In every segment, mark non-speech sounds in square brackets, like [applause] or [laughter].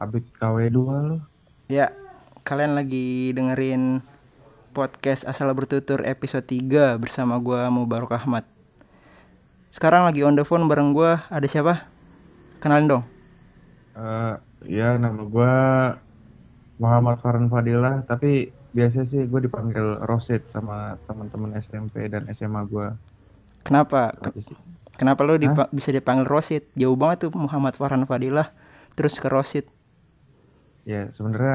Abit KW2 lu. Ya, kalian lagi dengerin podcast Asal Bertutur episode 3 bersama gua Mubarok Ahmad. Sekarang lagi on the phone bareng gua ada siapa? Kenalin dong. Eh, ya nama gua Muhammad Farhan Fadilah, tapi biasa sih gue dipanggil Rosid sama teman-teman SMP dan SMA gua. Kenapa? Kenapa lu dipa- bisa dipanggil Rosid? Jauh banget tuh Muhammad Farhan Fadilah terus ke Rosid. Ya sebenarnya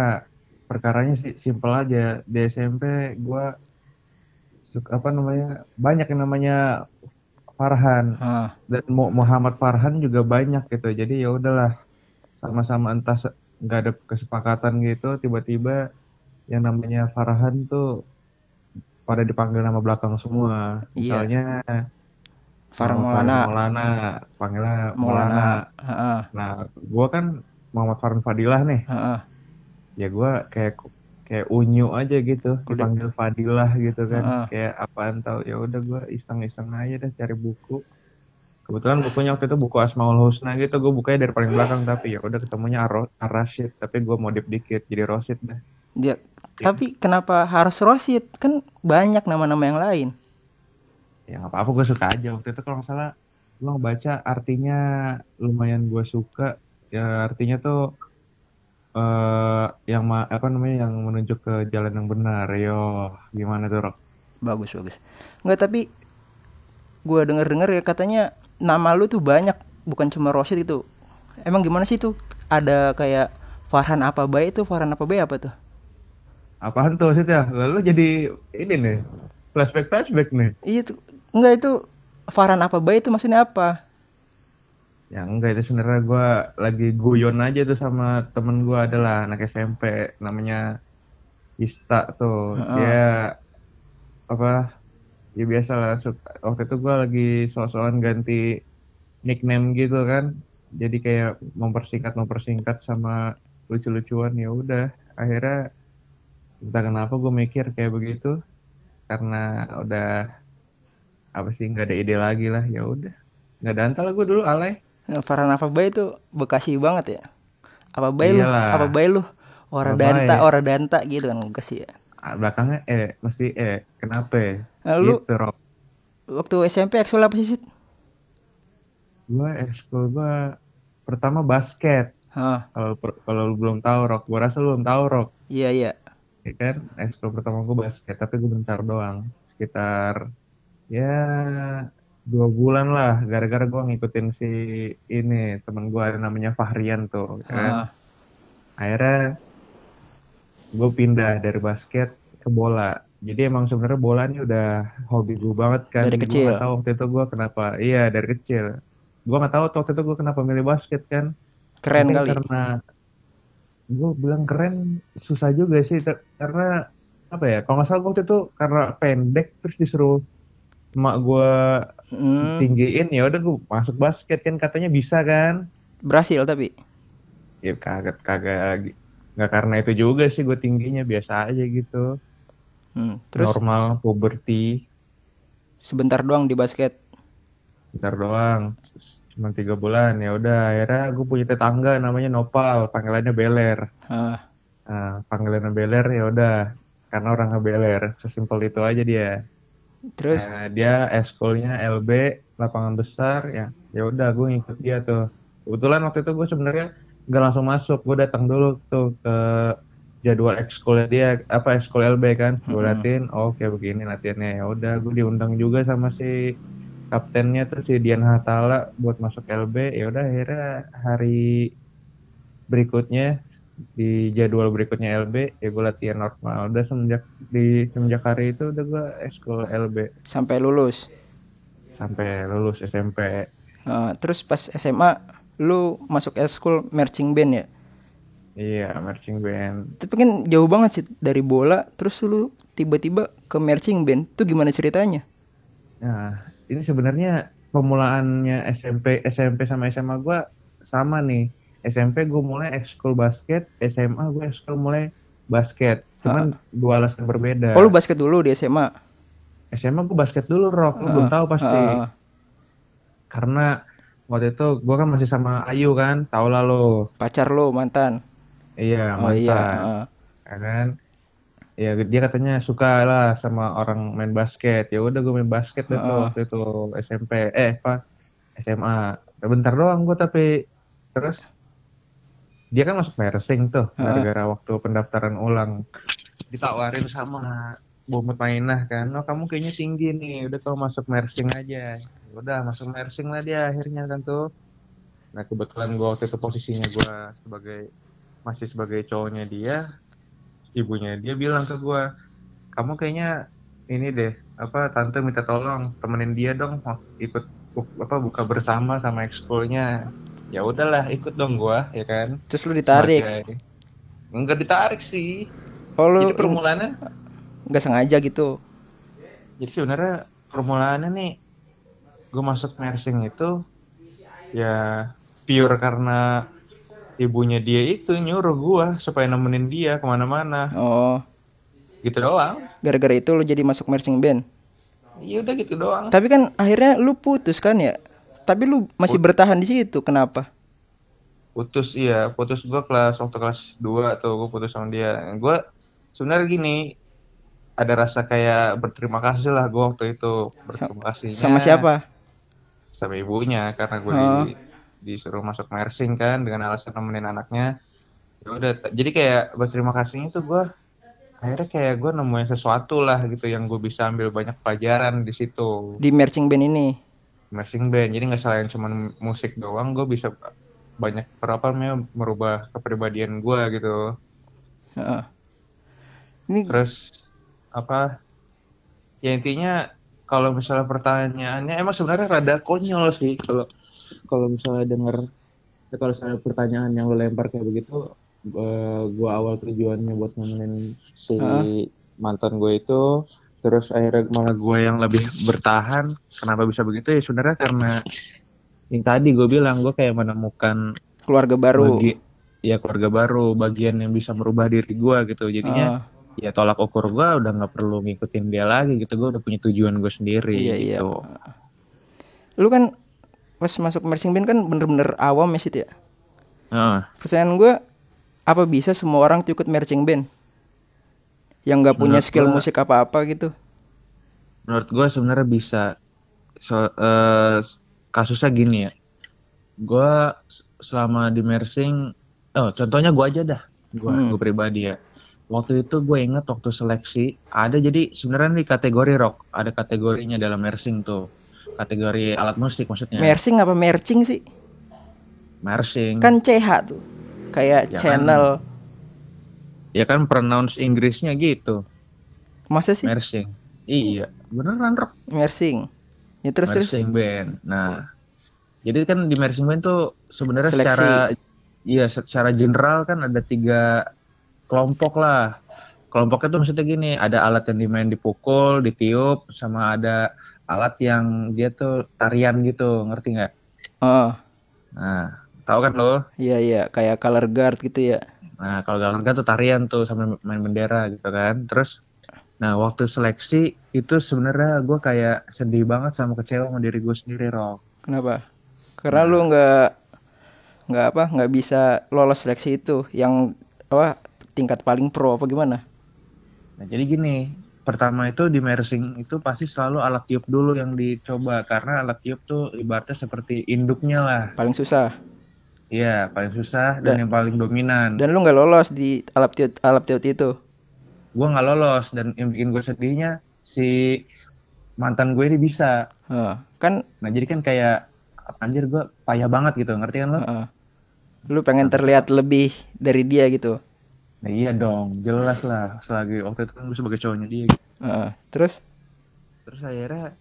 perkaranya sih simpel aja. Di SMP gua suka apa namanya banyak yang namanya Farhan Ah, dan Mu- Muhammad Farhan juga banyak gitu. Jadi ya udahlah sama-sama entah nggak ada kesepakatan gitu tiba-tiba yang namanya Farhan tuh pada dipanggil nama belakang semua. Iya. Misalnya Farhan Maulana. Maulana, panggilnya Maulana. Nah, gua kan Muhammad Farhan Fadilah nih. Heeh. Ya gua kayak kayak unyu aja gitu, Udah. dipanggil Fadilah gitu kan. Heeh. Kayak apaan tahu ya udah gua iseng-iseng aja deh cari buku. Kebetulan bukunya waktu itu buku Asmaul Husna gitu, gue bukanya dari paling belakang tapi ya udah ketemunya Ar Ar-Rasyid, tapi gue modif dikit jadi Rosid deh. Dia tapi kenapa harus Rosid? Kan banyak nama-nama yang lain. Ya nggak apa-apa gue suka aja waktu itu kalau nggak salah gue ngebaca artinya lumayan gue suka ya artinya tuh eh yang ma- apa namanya yang menunjuk ke jalan yang benar yo gimana tuh Rok? Bagus bagus. Enggak tapi gua denger-dengar ya katanya nama lu tuh banyak bukan cuma Rosid itu. Emang gimana sih tuh? Ada kayak Farhan apa baik itu Farhan apa baik apa tuh? Apaan tuh sih ya? Lalu jadi ini nih flashback flashback nih. Iya tuh. Enggak itu Farhan apa baik itu maksudnya apa? Ya enggak itu sebenarnya gue lagi guyon aja tuh sama temen gue adalah anak SMP namanya Ista tuh. Heeh. dia apa ya biasa lah waktu itu gue lagi soal-soalan ganti nickname gitu kan. Jadi kayak mempersingkat mempersingkat sama lucu-lucuan ya udah. Akhirnya entah kenapa gue mikir kayak begitu. Karena udah apa sih nggak ada ide lagi lah ya udah. Nggak ada gue dulu alay Farhan apa baik itu Bekasi banget ya. Apa baik lu? Apa baik lu? Ora danta, ora danta gitu kan Bekasi ya. Ah, belakangnya eh mesti eh kenapa Nah, lu gitu Rob waktu SMP ekskul apa sih? Gue ekskul gue pertama basket kalau kalau lu belum tahu Rock gue rasa lu belum tahu Rock iya iya. ya kan ekskul pertama gue basket tapi gue bentar doang sekitar ya dua bulan lah gara-gara gue ngikutin si ini temen gue ada namanya Fahrian tuh ya kan Hah. akhirnya gue pindah dari basket ke bola jadi emang sebenarnya bola ini udah hobi gue banget kan Dari gue kecil. nggak tahu waktu itu gue kenapa iya dari kecil gue nggak tahu waktu itu gue kenapa milih basket kan Keren mungkin kali. karena gue bilang keren susah juga sih karena apa ya kalau nggak salah waktu itu karena pendek terus disuruh emak gue Hmm, tinggiin ya udah gue masuk basket kan katanya bisa kan? Berhasil tapi. ya kagak kagak nggak karena itu juga sih gue tingginya biasa aja gitu. Hmm, terus? Normal puberty. Sebentar doang di basket. bentar doang. Cuma tiga bulan ya udah. Akhirnya gue punya tetangga namanya Nopal panggilannya Beler. Ah, nah, panggilannya Beler ya udah. Karena orang Beler sesimpel itu aja dia terus? Nah, dia eskulnya LB lapangan besar ya. Ya udah gue ngikut dia tuh. Kebetulan waktu itu gue sebenarnya nggak langsung masuk. Gue datang dulu tuh ke jadwal ekskulnya dia apa ekskul LB kan. Gue Mm-mm. liatin oh kayak begini latihannya. Ya udah gue diundang juga sama si kaptennya tuh si Dian Hatala buat masuk LB ya udah akhirnya hari berikutnya di jadwal berikutnya LB ya gue latihan normal udah semenjak di semenjak hari itu udah gue ekskul LB sampai lulus. sampai lulus SMP. Ah, terus pas SMA lu masuk eskul marching band ya. Iya, marching band. Tapi kan jauh banget sih dari bola terus lu tiba-tiba ke marching band. Tuh gimana ceritanya? Nah, ini sebenarnya pemulaannya SMP, SMP sama SMA gua sama nih. SMP gue mulai ekskul basket, SMA gue ekskul mulai basket. Cuman dua alasan berbeda. Oh lu basket dulu di SMA. SMA gue basket dulu, Rock. Lu belum Ah, tahu pasti. ah, ah. Karena waktu itu gue kan masih sama Ayu kan, tau lah lo. pacar lu mantan. iya Oh iya, mantan heeh. ya kan ya dia katanya suka lah sama orang main basket ya udah gue main basket deh tuh Heeh. waktu itu SMP eh apa SMA bentar doang gue tapi terus dia kan masuk nursing tuh gara-gara waktu pendaftaran ulang. Ditawarin sama Bu Mutmainah kan oh kamu kayaknya tinggi nih udah kamu masuk nursing aja. Ya udah masuk nursing lah dia akhirnya kan tuh. Nah kebetulan gue waktu itu posisinya gue sebagai masih sebagai cowoknya dia ibunya dia bilang ke gue kamu kayaknya ini deh apa tante minta tolong temenin dia dong mau ikut apa buka bersama sama ekskulnya ya udahlah ikut dong gua ya kan Terus lu ditarik. sebagai enggak ditarik sih Oh jadi lu in- permulaannya nggak sengaja gitu. jadi sebenarnya permulaannya nih gue masuk nursing itu ya pure karena ibunya dia itu nyuruh gua supaya nemenin dia ke mana-mana Oh, gitu doang gara-gara itu lu jadi masuk marching band. iya udah gitu doang Tapi kan akhirnya lu putus kan ya? Tapi lu masih Put- bertahan di situ. Kenapa? putus iya putus gua kelas waktu kelas 2 tuh gue putus sama dia gue sebenarnya gini ada rasa kayak berterima kasih lah gue waktu itu berterima kasihnya sama siapa? sama ibunya karena gue di Oh, disuruh masuk nursing kan dengan alasan nemenin anaknya ya udah jadi kayak berterima kasihnya tuh gue akhirnya kayak gue nemuin sesuatu lah gitu yang gue bisa ambil banyak pelajaran di situ di marching band ini. Marching band. Jadi nggak selain cuman musik doang gue bisa banyak berapa namanya merubah kepribadian gue gitu. Heeh. Ini terus apa ya intinya kalau misalnya pertanyaannya emang sebenarnya rada konyol sih kalau kalau misalnya denger ya kalau misalnya pertanyaan yang lo lempar kayak begitu eh, gua awal tujuannya buat nemenin si heeh, mantan gue itu terus akhirnya malah gue yang lebih bertahan kenapa bisa begitu ya sebenarnya karena yang tadi gue bilang gue kayak menemukan keluarga baru. bagi ya keluarga baru bagian yang bisa merubah diri gue gitu jadinya Heeh. ya tolak ukur gue udah nggak perlu ngikutin dia lagi gitu gue udah punya tujuan gue sendiri Iya, iya. gitu Lu kan pas masuk marching band kan bener-bener awam ya Sid ya. Nah, Pertanyaan gue, apa bisa semua orang ikut marching band? Yang nggak punya menurut skill gue musik apa-apa gitu. menurut gue sebenarnya bisa so, eh, kasusnya gini ya gue selama di mersing oh contohnya gue aja dah gue Hmm. gue pribadi ya waktu itu gue inget waktu seleksi ada jadi sebenarnya di kategori rock ada kategorinya dalam mersing tuh kategori alat musik maksudnya Mersing apa marching sih? mersing Kan CH tuh. Kayak Ya kan. channel. Ya kan pronounce Inggrisnya gitu. Masa sih? mersing. Iya beneran rock Mersing. Ya terus terus. mersing band. Nah jadi kan di mersing band tuh sebenarnya secara iya secara general kan ada tiga kelompok lah. Kelompoknya tuh maksudnya gini ada alat yang dimain dipukul ditiup sama ada alat yang dia tuh tarian gitu ngerti nggak? Oh, nah tahu kan lo? Iya iya kayak color guard gitu ya. Nah kalau galang kan tuh tarian tuh sambil main bendera gitu kan terus nah waktu seleksi itu sebenarnya gue kayak sedih banget sama kecewa sama diri gue sendiri Rock Kenapa? Karena Nah. lu nggak nggak apa nggak bisa lolos seleksi itu yang apa tingkat paling pro apa gimana? Nah, jadi gini, pertama itu di mersing itu pasti selalu alat tiup dulu yang dicoba karena alat tiup tuh ibaratnya seperti induknya lah. Paling susah. Iya, paling susah dan Dan- yang paling dominan. Dan lu nggak lolos di alap tiut alap tiut itu. Gue nggak lolos dan yang bikin gue sedihnya si mantan gue ini bisa. Heeh. kan Nah, jadi kan kayak anjir gue payah banget gitu, ngerti kan lo? heeh. lu pengen terlihat lebih dari dia gitu. Nah, iya dong, jelas lah. Selagi waktu itu kan gue sebagai cowoknya dia. gitu. Heeh. Terus Terus akhirnya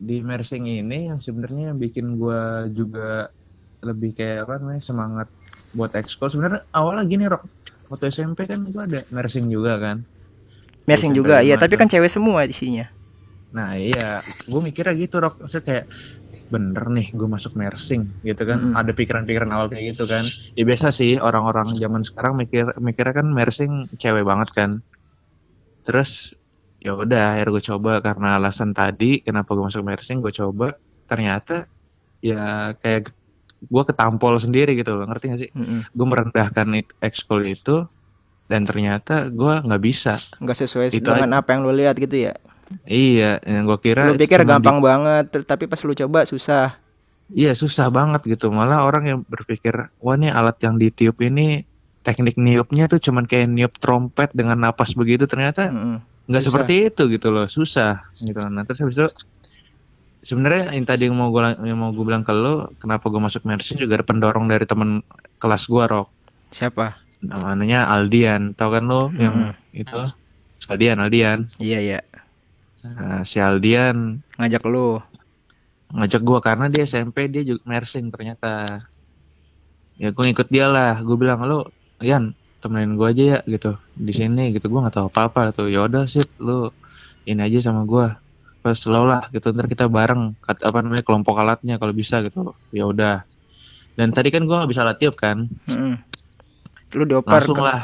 di mersing ini yang sebenarnya yang bikin gue juga lebih kayak apa namanya semangat buat ekskul. Sebenarnya awalnya gini Rok. Waktu SMP kan gue ada mersing juga kan. Mersing SMP juga, iya. Tapi kan cewek semua isinya. nah iya. Gue mikirnya gitu Rok. Maksudnya kayak bener nih gue masuk mersing gitu kan. Mm-mm. ada pikiran-pikiran awal kayak gitu kan. Ya biasa sih orang-orang zaman sekarang mikir mikirnya kan mersing cewek banget kan. Terus ya udah akhirnya gue coba. Karena alasan tadi kenapa gue masuk mersing gue coba. Ternyata ya kayak gue ketampol sendiri gitu loh ngerti gak sih Mm-mm. gue merendahkan ekskul itu dan ternyata gue nggak bisa nggak sesuai Itu dengan apa yang lu lihat gitu ya iya yang gue kira lu pikir cuma di- gampang banget tapi pas lu coba susah Iya susah banget gitu. Malah orang yang berpikir, wah ini alat yang ditiup ini teknik niupnya tuh cuman kayak niup trompet dengan napas begitu. Ternyata nggak susah. seperti itu gitu loh, susah gitu. Nah terus habis itu sebenarnya yang tadi yang mau gue yang mau gue bilang ke lo, kenapa gue masuk medicine juga ada pendorong dari temen kelas gue Rok. siapa? Namanya Aldian, tau kan lo yang itu? Aldian, Aldian. iya iya. Nah, si Aldian ngajak lu. ngajak gua karena dia SMP dia juga nursing ternyata. Ya gue ikut dia lah. Gue bilang lu Yan temenin gua aja ya gitu. Di sini gitu. Gua nggak tahu apa apa tuh. Ya udah sih lu ini aja sama gua pas slow lah gitu. Ntar kita bareng kat- apa namanya kelompok alatnya kalau bisa gitu. Ya udah. Dan tadi kan gua nggak bisa alat tiup kan? Mm-mm. lu dioper langsung ke- lah.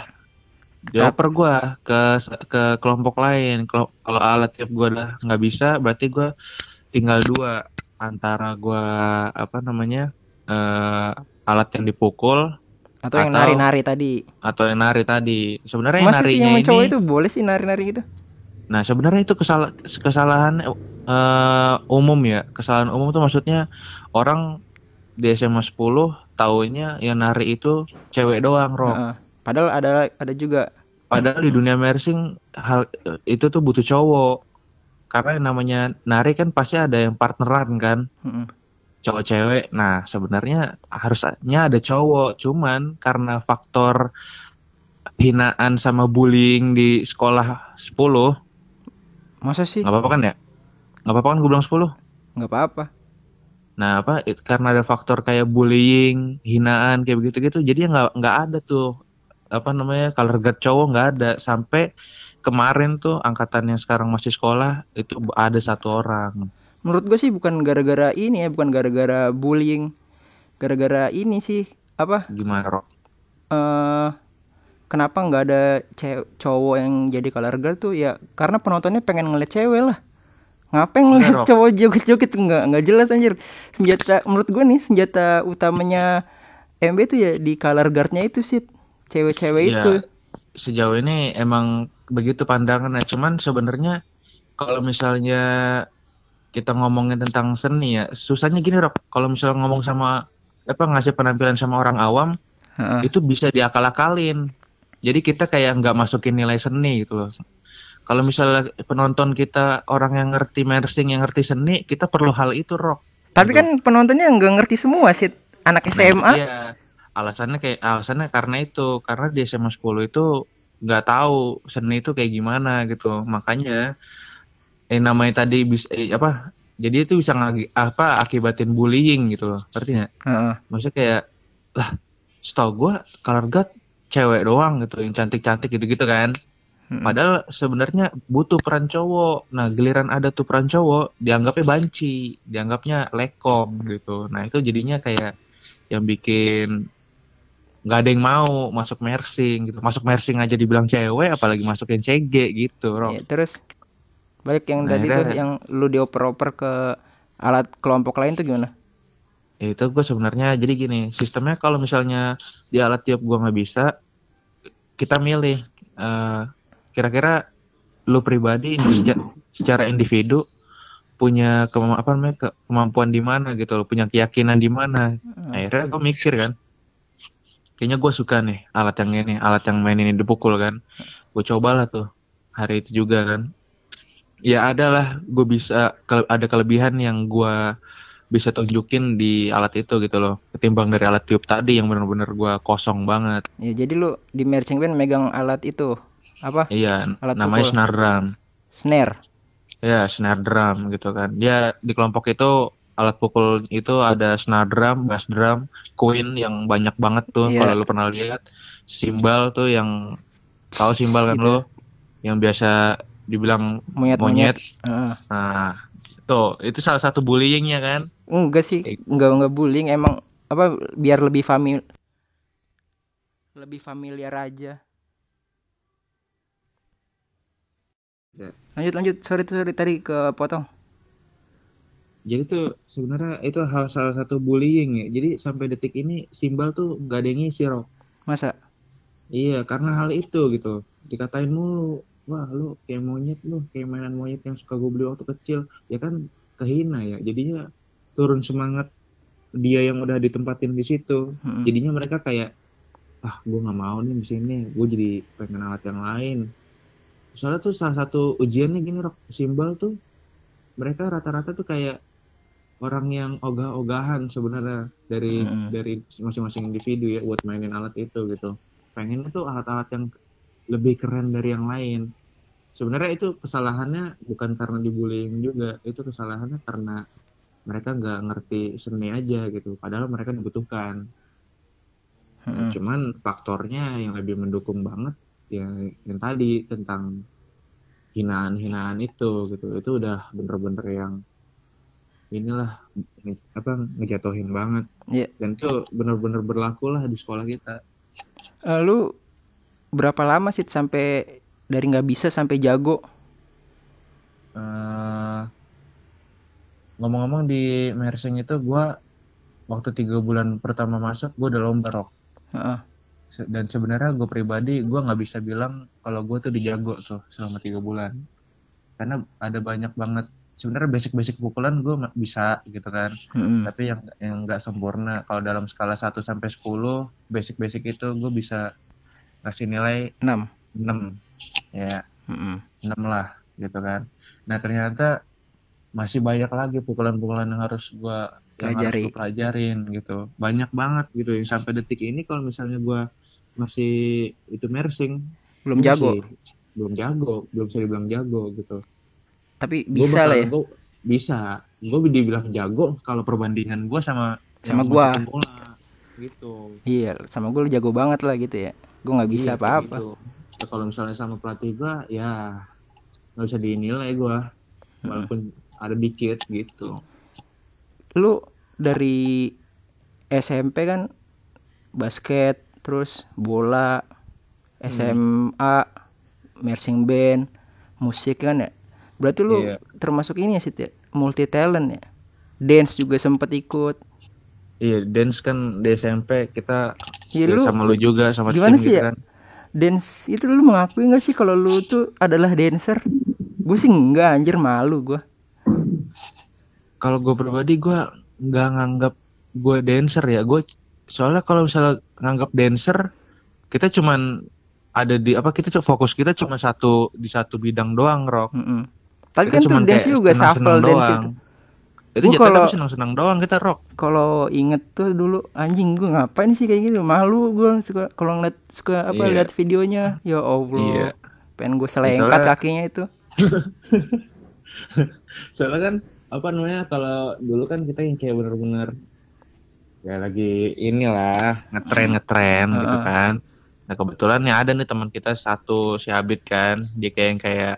Dioper gua ke ke kelompok lain. Kalau alat tiup gua udah nggak bisa berarti gua tinggal dua. Antara gua apa namanya eh alat yang dipukul atau yang nari-nari tadi. Atau yang nari tadi. Sebenarnya sih narinya yang cowok ini itu boleh sih nari-nari gitu nah sebenarnya itu kesal kesalahan eh, umum ya kesalahan umum tuh maksudnya orang di SMA 10 taunya yang nari itu cewek doang Rob Heeh. padahal ada ada juga Padahal di dunia mersing hal itu tuh butuh cowok. Karena yang namanya nari kan pasti ada yang partneran kan, Mm-mm. cowok cewek. Nah, sebenarnya harusnya ada cowok, cuman karena faktor hinaan sama bullying di sekolah 10, masa sih nggak apa-apa kan ya? Nggak apa-apa kan gue bilang 10? nggak apa-apa Nah, apa it- karena ada faktor kayak bullying, hinaan kayak begitu-gitu, jadi ya nggak nggak ada tuh apa namanya color guard cowok nggak ada sampai kemarin tuh angkatan yang sekarang masih sekolah itu ada satu orang. menurut gue sih bukan gara-gara ini ya bukan gara-gara bullying gara-gara ini sih apa Gimana, Rok? eh kenapa nggak ada cowok yang jadi color guard tuh? Ya karena penontonnya pengen ngeliat cewek lah. Ngapain ngeliat cowok joget-joget? Nggak nggak jelas anjir. Senjata menurut gue nih senjata utamanya MB tuh ya di color guardnya itu sih cewek-cewek Iya, itu. Sejauh ini emang begitu pandangannya, cuman sebenarnya kalau misalnya kita ngomongin tentang seni ya, susahnya gini, Rok. Kalau misalnya ngomong sama apa ngasih penampilan sama orang awam, Heeh. itu bisa diakal-akalin. Jadi kita kayak nggak masukin nilai seni gitu loh. Kalau misalnya penonton kita orang yang ngerti mersing, yang ngerti seni, kita perlu hal itu, Rock. tapi kan penontonnya nggak ngerti semua sih anak SMA Iya. Alasannya kayak alasannya karena itu, karena di SMA 10 itu nggak tahu seni itu kayak gimana gitu. Makanya eh namanya tadi bisa eh, apa? Jadi itu bisa ngagi, apa akibatin bullying gitu loh. Ngerti nggak? Heeh. maksudnya kayak lah setahu gue color guard cewek doang gitu yang cantik-cantik gitu-gitu kan Mm-mm. padahal sebenarnya butuh peran cowok nah giliran ada tuh peran cowok dianggapnya banci dianggapnya lekom gitu nah itu jadinya kayak yang bikin nggak ada yang mau masuk mersing gitu masuk mersing aja dibilang cewek apalagi masuk yang CG gitu Rob. Ya, terus balik yang Nah, tadi tuh yang lu dioper-oper ke alat kelompok lain tuh gimana? Ya, itu gue sebenarnya jadi gini sistemnya kalau misalnya di alat tiup gue nggak bisa kita milih eh, kira-kira lu pribadi seca- secara individu punya apa namanya ke- kemampuan di mana gitu loh punya keyakinan di mana. Akhirnya gue mikir kan kayaknya gue suka nih alat yang ini alat yang main ini dipukul kan. Gue cobalah tuh hari itu juga kan. Ya adalah gue bisa ada kelebihan yang gue bisa tunjukin di alat itu gitu loh ketimbang dari alat tiup tadi yang bener-bener gue kosong banget Ya jadi lu di marching band megang alat itu apa? iya Alat namanya pukul. snare drum Snare. ya snare drum gitu kan dia di kelompok itu alat pukul itu ada snare drum bass drum queen yang banyak banget tuh Iya. kalau lu pernah lihat simbal tuh yang tahu simbal kan Gitu. lu yang biasa dibilang Monyet-monyet. monyet Heeh. nah tuh itu salah satu bullyingnya kan Enggak sih, enggak enggak bullying emang apa biar lebih famil lebih familiar aja. Ya. Lanjut lanjut, sorry sorry tadi ke potong. jadi tuh sebenarnya itu hal salah satu bullying ya jadi sampai detik ini Simbal tuh nggak ada yang ngisi Rock Masa? iya karena hal itu gitu dikatain mulu wah lu kayak monyet lu kayak mainan monyet yang suka gue beli waktu kecil ya kan kehina ya jadinya turun semangat dia yang udah ditempatin di situ. Mm-mm. jadinya mereka kayak ah gue nggak mau nih di sini. Gue jadi pengen alat yang lain. Soalnya tuh salah satu ujiannya gini Rock Simbal tuh mereka rata-rata tuh kayak orang yang ogah-ogahan sebenarnya dari Mm-mm. dari masing-masing individu ya buat mainin alat itu gitu. Pengennya tuh alat-alat yang lebih keren dari yang lain. Sebenarnya itu kesalahannya bukan karena dibullying juga itu kesalahannya karena mereka nggak ngerti seni aja gitu padahal mereka dibutuhkan nah Mm-mm. cuman faktornya yang lebih mendukung banget ya yang tadi tentang hinaan-hinaan itu gitu itu udah bener-bener yang inilah apa ngejatuhin banget Iya. dan itu bener-bener berlaku lah di sekolah kita Eh, lu berapa lama sih sampai dari nggak bisa sampai jago? Eh, ngomong-ngomong di Mersing itu gua waktu tiga bulan pertama masuk gue udah lomba rock Heeh. Se- dan sebenarnya gue pribadi gue nggak bisa bilang kalau gue tuh dijago tuh selama tiga bulan karena ada banyak banget sebenarnya basic-basic pukulan gue bisa gitu kan Mm-mm. tapi yang yang nggak sempurna kalau dalam skala satu sampai 10 basic-basic itu gue bisa ngasih nilai 6. 6 ya. 6 lah gitu kan nah ternyata masih banyak lagi pukulan-pukulan yang harus gue Pelajari. gue pelajarin gitu banyak banget gitu yang sampai detik ini kalau misalnya gue masih itu mersing Belum gue jago. masih belum jago belum bisa dibilang jago gitu Tapi gue bisa lah ya. gue bisa gue dibilang jago kalau perbandingan gue sama Sama gua. masih pemula gitu Iya, sama gue jago banget lah gitu ya. Gue nggak bisa iya apa-apa. gitu Ya, kalau misalnya sama pelatih gue ya nggak bisa dinilai gue walaupun ada dikit gitu Lu dari SMP kan basket, terus bola, Hmm. SMA, marching band, musik kan ya. Berarti lu Iya. termasuk ini ya sih ya, multi talent ya. Dance juga sempet ikut. Iya, dance kan di SMP kita ya lu sama lu juga sama gimana tim sih gitu ya? kan. Dance itu lu mengakui gak sih kalau lu tuh adalah dancer? Gue sih enggak anjir malu gue. Kalau gue pribadi gue nggak nganggap gue dancer ya. Gue soalnya kalau misalnya nganggap dancer kita cuman ada di apa kita fokus kita cuma satu di satu bidang doang rock. Mm-mm. Tapi Kita kan tuh dance juga shuffle dance doang. itu. Itu Gua kalau- tapi senang-senang doang kita rock. Kalau inget tuh dulu anjing gue ngapain sih kayak gitu malu gue suka kalau ngeliat suka apa Iya. lihat videonya ya Allah Iya. pengen gue selengkat soalnya- kakinya itu [laughs] Soalnya kan apa namanya kalau dulu kan kita yang kayak bener-bener ya lagi inilah ngetren ngetren gitu Heeh. kan. Nah kebetulan nih ada nih teman kita satu si Abid kan dia kayak yang kayak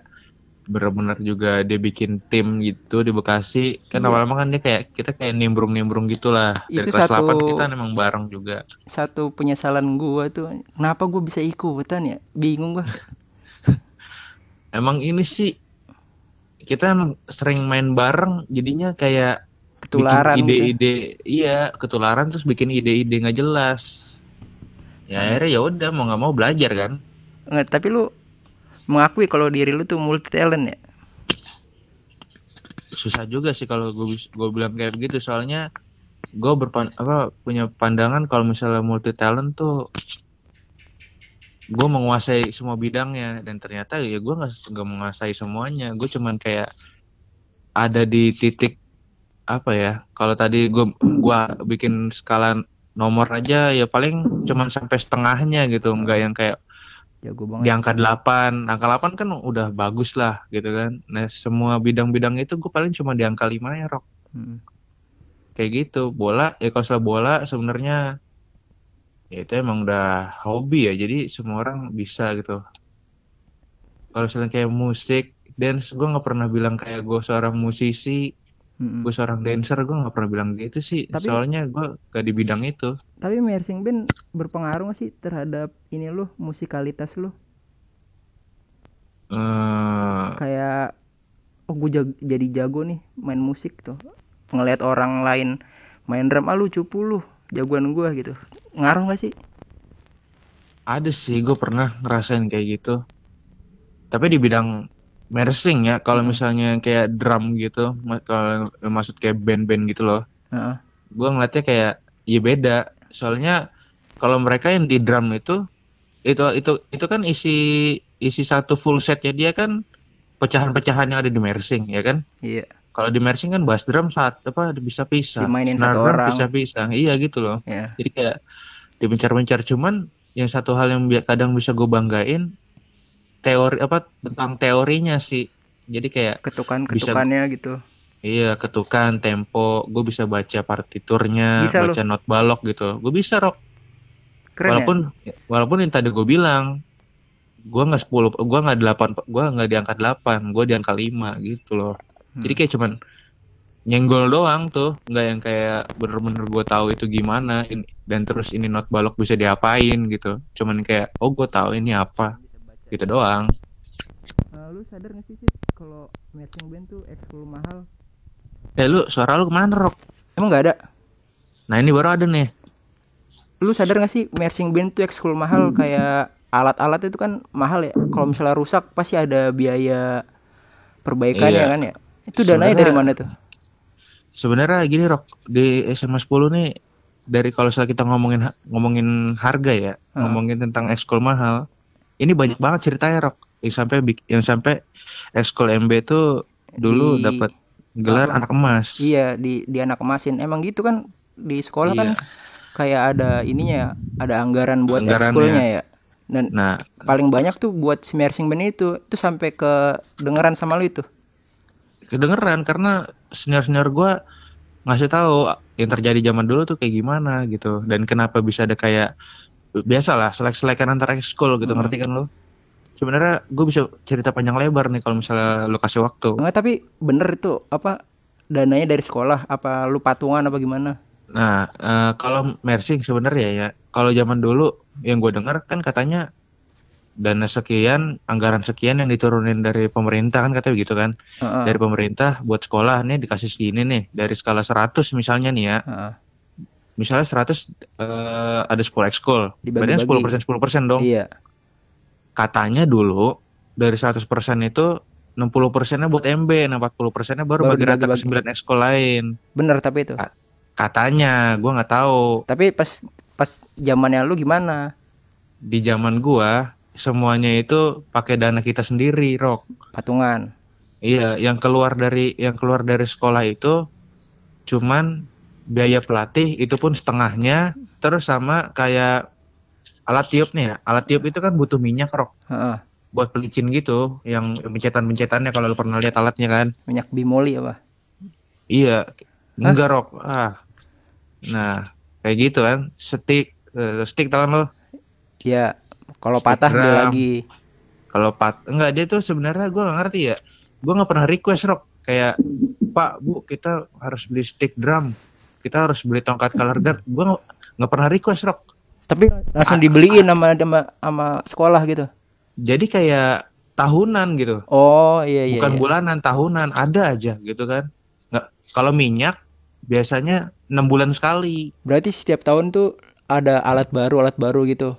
bener-bener juga dia bikin tim gitu di Bekasi kan Iya. awal-awal kan dia kayak kita kayak nimbrung-nimbrung gitulah dari Itu kelas satu- 8 kita emang bareng juga satu penyesalan gue tuh kenapa gue bisa ikutan ya bingung gue [laughs] emang ini sih kita emang sering main bareng jadinya kayak ketularan gitu. ide-ide iya ketularan terus bikin ide-ide nggak jelas. Ya akhirnya ya udah mau nggak mau belajar kan? Nggak, tapi lu mengakui kalau diri lu tuh multi talent ya? Susah juga sih kalau gue gue bilang kayak begitu. Soalnya gue berpan apa punya pandangan kalau misalnya multi talent tuh gue menguasai semua bidangnya dan ternyata ya gue nggak nggak menguasai semuanya. Gue cuman kayak ada di titik apa ya kalau tadi gue gua bikin skala nomor aja ya paling cuman sampai setengahnya gitu. Nggak yang kayak jago di banget. angka 8 angka 8 kan udah bagus lah gitu kan. Nah semua bidang-bidang itu gue paling cuma di angka 5 ya Rok. Hmm. kayak gitu. Bola ya kalau bola sebenarnya ya itu emang udah hobi ya jadi semua orang bisa gitu. Kalau misalnya kayak musik dance gue nggak pernah bilang kayak gue seorang musisi gue seorang dancer gue nggak pernah bilang gitu sih. Tapi- soalnya gue gak di bidang itu. Tapi marching band berpengaruh gak sih terhadap ini lu musikalitas lu? Eh kayak oh gue jadi jago nih main musik tuh. Ngelihat orang lain main drum ah lu cupu lu jagoan gua gitu ngaruh gak sih Ada sih, gue pernah ngerasain kayak gitu. Tapi di bidang mersing ya, kalau Hmm. misalnya kayak drum gitu, kalau maksud kayak band-band gitu loh, Heeh. gue ngeliatnya kayak ya beda. Soalnya kalau mereka yang di drum itu, itu itu itu kan isi isi satu full setnya dia kan pecahan-pecahan yang ada di mersing ya kan. iya Kalau di mersing kan bass drum saat apa bisa pisah, Dimainin snare satu orang. bisa pisah, iya gitu loh. ya Jadi kayak dipencar-pencar cuman yang satu hal yang kadang bisa gue banggain teori apa tentang teorinya sih. Jadi kayak ketukan Bisa- ketukannya gitu iya ketukan tempo, gue bisa baca partiturnya, Bisa baca not balok gitu. Gue bisa rock. keren walaupun walaupun yang tadi gue bilang gue nggak 10 gue nggak 8 gue nggak di angka 8 gue di angka 5 gitu loh jadi kayak cuman nyenggol doang tuh nggak yang kayak bener-bener gue tahu itu gimana dan terus ini not balok bisa diapain gitu. Cuman kayak oh gue tahu ini apa gitu doang. Eh, lu sadar gak sih sih kalau marching band tuh ekskul mahal? Eh lu suara lu ke mana Rock emang nggak ada? Nah ini baru ada nih. Lu sadar gak sih marching band tuh ekskul mahal? Kayak alat-alat itu kan mahal ya. Kalau misalnya rusak pasti ada biaya perbaikan Iya. ya kan ya itu dananya Sebenarnya- dari mana tuh? Sebenarnya gini Rock di SMA 10 nih dari kalau kita ngomongin ngomongin harga ya Hmm. ngomongin tentang ekskul mahal ini banyak banget ceritanya Rock yang sampai yang sampai ekskul MB tuh dulu Di- dapat gelar anak emas. Iya di di anak emasin. Emang gitu kan di sekolah kan Iya. kayak ada ininya ya ada anggaran buat ekskulnya ya. Dan nah. paling banyak tuh buat si band itu itu sampai ke dengeran sama lu itu kedengeran karena senior-senior gua ngasih tahu yang terjadi zaman dulu tuh kayak gimana gitu. Dan kenapa bisa ada kayak biasalah selek-selekan antar ekskul gitu Hmm. ngerti kan lo sebenarnya gue bisa cerita panjang lebar nih kalau misalnya lo kasih waktu. Enggak tapi bener itu apa dananya dari sekolah apa lu patungan apa gimana? Nah eh, kalau mersing sebenarnya ya kalau zaman dulu yang gue dengar kan katanya dana sekian anggaran sekian yang diturunin dari pemerintah kan katanya begitu kan Heeh, dari pemerintah buat sekolah nih dikasih segini nih dari skala 100 misalnya nih ya heeh. misalnya 100 eh, ada 10 ekskul. Berarti Dibagi-bagi. kan 10% 10% dong. iya Katanya dulu dari 100% itu 60 persennya buat MB, nah 40 persennya baru Baru bagi rata ke dibagi-bagi. 9 ekskul lain. bener tapi itu. Katanya, gua nggak tahu. tapi pas pas zamannya lu gimana Di zaman gua semuanya itu pakai dana kita sendiri, Rok. patungan. Iya, yang keluar dari yang keluar dari sekolah itu cuman biaya pelatih itu pun setengahnya terus sama kayak alat tiup nih ya. Alat tiup itu kan butuh minyak, Rok. Heeh, buat pelicin gitu yang pencetan-pencetannya kalau lu pernah lihat alatnya kan. Minyak bimoli apa? Iya. Enggak rok. Ah. Nah kayak gitu kan. Stick eh, stick tangan lo ya kalau patah drum. lagi. Kalau pat enggak dia tuh sebenarnya gue nggak ngerti ya. Gue nggak pernah request rok kayak pak bu kita harus beli stick drum. Kita harus beli tongkat color guard. Gue nggak pernah request rok tapi langsung dibeliin sama sama, sama sekolah gitu? Jadi kayak tahunan gitu. Oh iya iya bukan iya. bulanan tahunan. Ada aja gitu kan. Nggak kalau minyak biasanya enam bulan sekali. Berarti setiap tahun tuh ada alat baru alat baru gitu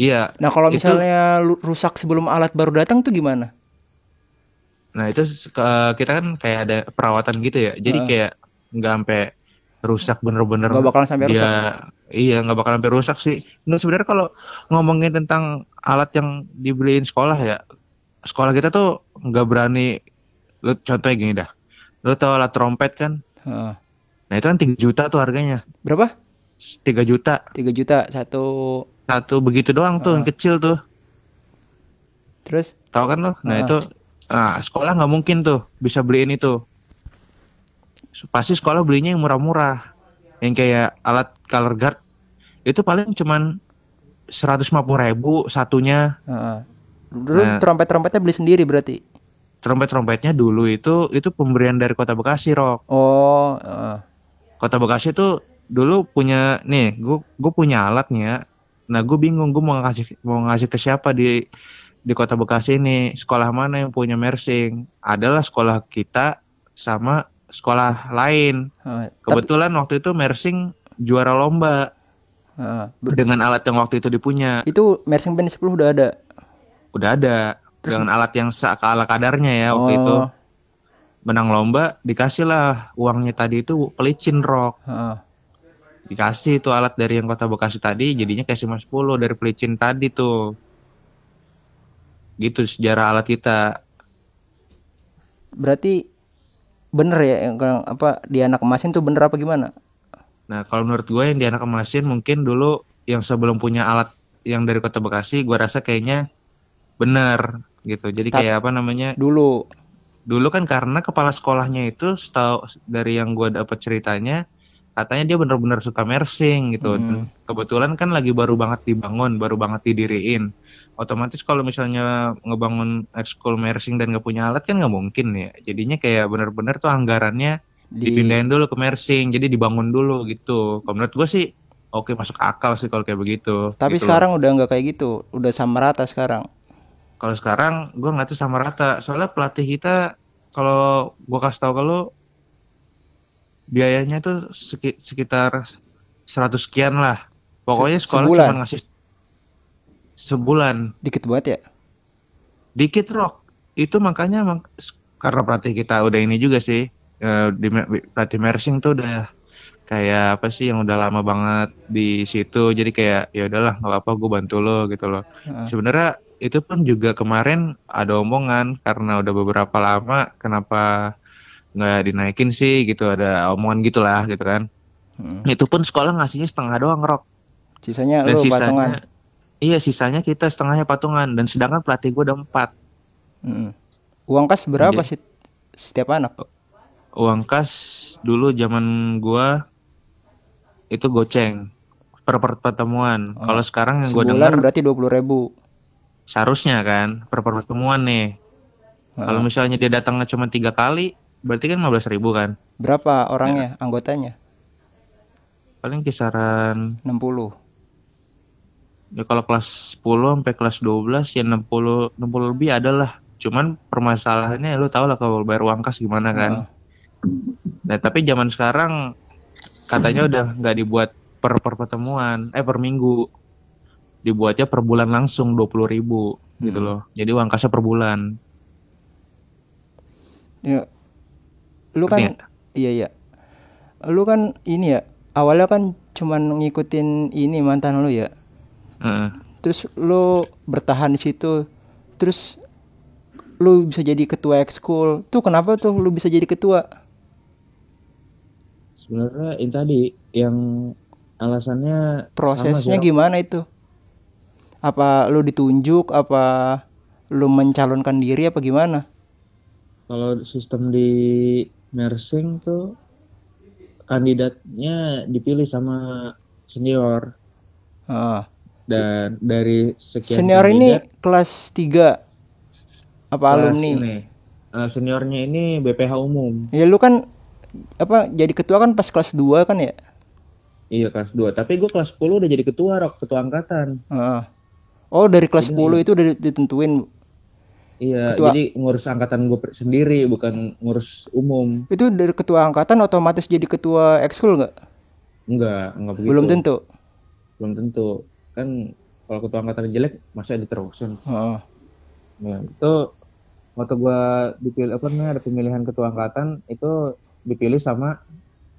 iya nah kalau Itu- misalnya lu- rusak sebelum alat baru datang tuh gimana? Nah itu ke- kita kan kayak ada perawatan gitu ya. Jadi Heeh. kayak nggak sampai rusak bener-bener. Nggak bakalan sampai dia rusak. iya nggak bakal sampai rusak sih. Nggak sebenarnya kalau ngomongin tentang alat yang dibeliin sekolah ya sekolah kita tuh nggak berani lu contohnya gini dah. Lu tau alat trompet kan? Heeh. nah itu kan 3 juta tuh harganya. Berapa? 3 juta. 3 juta satu satu begitu doang tuh yang Heeh. kecil tuh terus tahu kan lo nah Heeh. itu nah sekolah nggak mungkin tuh bisa beliin itu pasti sekolah belinya yang murah-murah yang kayak alat color guard itu paling cuman 150 ribu satunya. Dulu Nah. trompet-trompetnya beli sendiri berarti. trompet-trompetnya dulu itu itu pemberian dari kota Bekasi Rok Oh, heeh. kota Bekasi tuh dulu punya nih gue gue punya alatnya nah gue bingung gue mau ngasih mau ngasih ke siapa di di kota Bekasi ini sekolah mana yang punya mersing adalah sekolah kita sama sekolah lain. Tapi Kebetulan waktu itu Mersing juara lomba ber- dengan alat yang waktu itu dipunya. itu Mersing Band 10 udah ada. Udah ada Terus- dengan alat yang ala kadarnya ya waktu itu. Oh, Menang lomba dikasih lah uangnya tadi itu pelicin rock. ah. Dikasih tuh alat dari yang kota Bekasi tadi jadinya kayak cuma 10 dari pelicin tadi tuh. Gitu sejarah alat kita. Berarti bener ya yang apa di anak emasin tuh bener apa gimana? Nah, kalau menurut gue yang di anak emasin mungkin dulu yang sebelum punya alat yang dari kota Bekasi, gue rasa kayaknya benar gitu. Jadi Tap- kayak apa namanya? Dulu. Dulu kan karena kepala sekolahnya itu setahu dari yang gue dapat ceritanya, katanya dia benar-benar suka mersing gitu. Hmm. kebetulan kan lagi baru banget dibangun, baru banget didiriin. Otomatis kalau misalnya ngebangun ekskul mersing dan nggak punya alat kan nggak mungkin ya. Jadinya kayak benar-benar tuh anggarannya Di dipindahin dulu ke mersing jadi dibangun dulu gitu kalau menurut gue sih oke masuk akal sih kalau kayak begitu Tapi Gitu loh. sekarang udah nggak kayak gitu, udah sama rata sekarang. kalau sekarang gue nggak tuh sama rata soalnya pelatih kita kalau gue kasih tahu ke lu biayanya tuh seki- sekitar 100 sekian lah pokoknya Se- sekolah sebulan? cuma ngasih sebulan Dikit banget ya. dikit rock itu makanya mak- karena pelatih kita udah ini juga sih eh, di pelatih mersing tuh udah kayak apa sih yang udah lama banget di situ jadi kayak ya udahlah nggak apa-apa gue bantu lo gitu loh Heeh. sebenarnya itu pun juga kemarin ada omongan karena udah beberapa lama kenapa nggak dinaikin sih gitu ada omongan gitulah gitu kan Heeh. itu pun sekolah ngasihnya setengah doang rok Sisanya dan lu sisanya patungan. iya sisanya kita setengahnya patungan dan sedangkan pelatih gue udah empat Heeh. Uang kas berapa Iya. sih setiap anak? uang kas dulu zaman gua itu goceng per per- pertemuan. Oh, Kalau sekarang yang gua Sebulan dengar berarti dua puluh ribu. seharusnya kan per per pertemuan nih. Kalau misalnya dia datangnya cuma tiga kali, berarti kan 15.000 ribu kan. Berapa orangnya, anggotanya? Paling kisaran 60. ya kalau kelas 10 sampai kelas 12 ya 60 60 lebih adalah. Cuman permasalahannya lu tau lah kalau bayar uang kas gimana kan. Heeh. Nah, tapi zaman sekarang katanya udah nggak dibuat per per pertemuan, eh per minggu. Dibuatnya per bulan langsung 20.000 ribu gitu Hmm. loh. Jadi uang kasnya per bulan. Ya. Lu kan iya iya. Lu kan ini ya, awalnya kan cuman ngikutin ini mantan lu ya. Heeh. Terus lu bertahan di situ. Terus lu bisa jadi ketua ekskul. Tuh kenapa tuh lu bisa jadi ketua? Sebenarnya ini tadi yang alasannya Prosesnya gimana itu? Apa lu ditunjuk apa lu mencalonkan diri apa gimana? Kalau sistem di nursing tuh kandidatnya dipilih sama senior Ah. dan dari sekian Senior ini kandidat, kelas 3 apa kelas alumni? ini, eh, seniornya ini BPH umum. Ya lu kan apa jadi ketua kan pas kelas 2 kan ya? Iya kelas 2. Tapi gue kelas 10 udah jadi ketua rok, ketua angkatan. Heeh. Oh, dari kelas Jadi 10 itu udah ditentuin. Iya, Ketua. jadi ngurus angkatan gue sendiri, bukan ngurus umum. Itu dari ketua angkatan otomatis jadi ketua ekskul nggak? Enggak, enggak begitu. Belum tentu. Belum tentu. Kan kalau ketua angkatan jelek, masa diterusin. Heeh. Nah, itu waktu gue dipilih apa namanya ada pemilihan ketua angkatan itu dipilih sama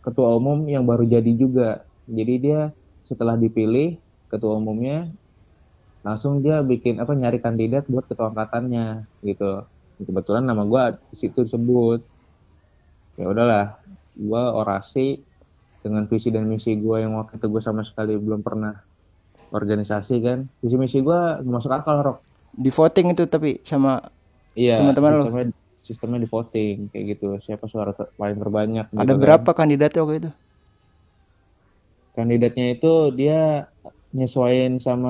ketua umum yang baru jadi juga. Jadi dia setelah dipilih ketua umumnya langsung dia bikin apa nyari kandidat buat ketua angkatannya gitu. Kebetulan nama gue di situ disebut. Ya udahlah, gue orasi dengan visi dan misi gue yang waktu itu gue sama sekali belum pernah organisasi kan. Visi misi gue masuk akal rok. Di voting itu tapi sama Iya, Teman-teman lo? sistemnya, di voting kayak gitu. Siapa suara ter- paling terbanyak gitu ada kan. berapa kandidatnya waktu itu? Kandidatnya itu dia nyesuaiin sama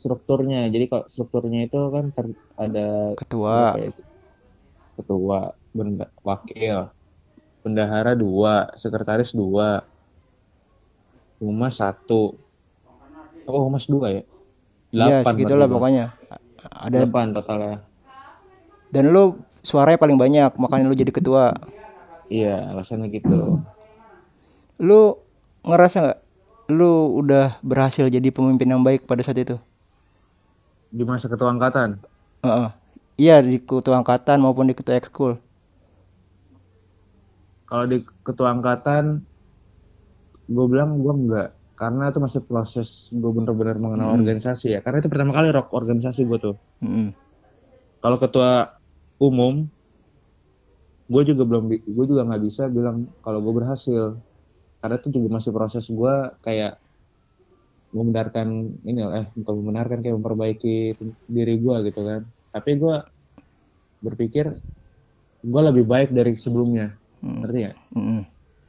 strukturnya. Jadi kalau strukturnya itu kan ter- ada Ketua. ya ketua, benda, wakil, bendahara dua, sekretaris dua, humas satu. Oh, humas dua ya? Iya, Delapan segitulah Bang. pokoknya. Ada Delapan totalnya. dan lu suaranya paling banyak, makanya lu jadi ketua. iya alasannya gitu Lu ngerasa nggak lu udah berhasil jadi pemimpin yang baik pada saat itu? di masa ketua angkatan Heeh. Iya di ketua angkatan maupun di ketua ekskul. kalau di ketua angkatan gue bilang gue enggak karena itu masih proses gue bener-bener mengenal Mm-mm. organisasi ya karena itu pertama kali rock organisasi gue tuh Mm-mm. kalau ketua umum gue juga belum gue juga nggak bisa bilang kalau gue berhasil karena itu juga masih proses gue kayak membenarkan ini eh bukan membenarkan kayak memperbaiki diri gue gitu kan tapi gue berpikir gue lebih baik dari sebelumnya Mm. ngerti ya Mm-mm.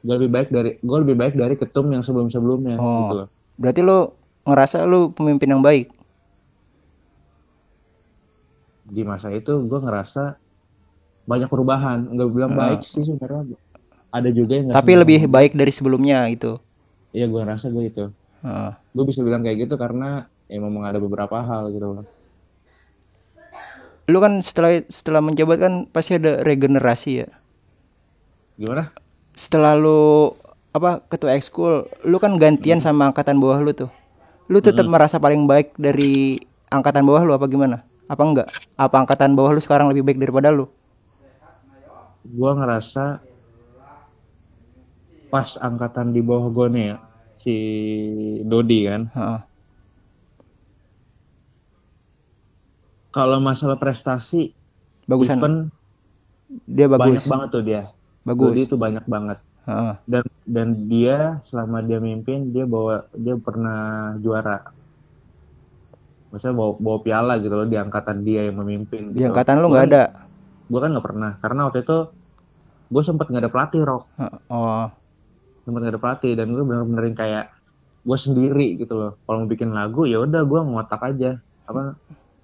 gue lebih baik dari gue lebih baik dari ketum yang sebelum sebelumnya gitu Oh, loh berarti lu ngerasa lu pemimpin yang baik. di masa itu gue ngerasa banyak perubahan nggak bilang Heeh. baik sih sebenarnya ada juga yang Tapi lebih baik dari sebelumnya gitu. iya gue ngerasa gue itu Heeh. gue bisa bilang kayak gitu karena ya memang ada beberapa hal gitu loh Lu kan setelah setelah menjabat kan pasti ada regenerasi ya. gimana Setelah lu apa ketua ekskul, lu kan gantian Hmm. sama angkatan bawah lu tuh. Lu tetap Mm-mm. merasa paling baik dari angkatan bawah lu apa gimana? Apa enggak? Apa angkatan bawah lu sekarang lebih baik daripada lu? gue ngerasa pas angkatan di bawah gue nih ya si Dodi kan Heeh. kalau masalah prestasi Bagusan event dia banyak bagus. banget tuh dia Bagus. Dodi itu banyak banget Heeh. dan dan dia selama dia mimpin dia bawa dia pernah juara maksudnya bawa, bawa piala gitu loh di angkatan dia yang memimpin Di gitu angkatan lu nggak kan ada. gue kan nggak pernah karena waktu itu gue sempet nggak ada pelatih rock Heeh. Oh. Sempet nggak ada pelatih dan gue bener-benerin kayak gue sendiri gitu loh. Kalau mau bikin lagu ya udah gue ngotak aja. Apa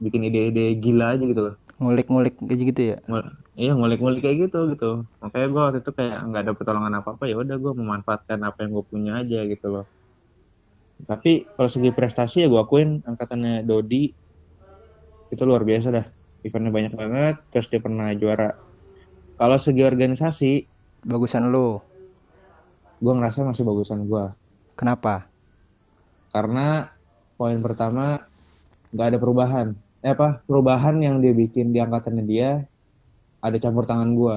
bikin ide-ide gila aja gitu loh. Ngulik-ngulik kayak gitu ya. Ngul- iya ngulik-ngulik kayak gitu gitu. Makanya gue waktu itu kayak nggak ada pertolongan apa apa ya udah gue memanfaatkan apa yang gue punya aja gitu loh. Tapi kalau segi prestasi ya gue akuin angkatannya Dodi itu luar biasa dah. Eventnya banyak banget terus dia pernah juara. Kalau segi organisasi Bagusan lu. Gue ngerasa masih bagusan gue Kenapa? karena poin pertama nggak ada perubahan eh apa perubahan yang dia bikin di angkatannya dia ada campur tangan gue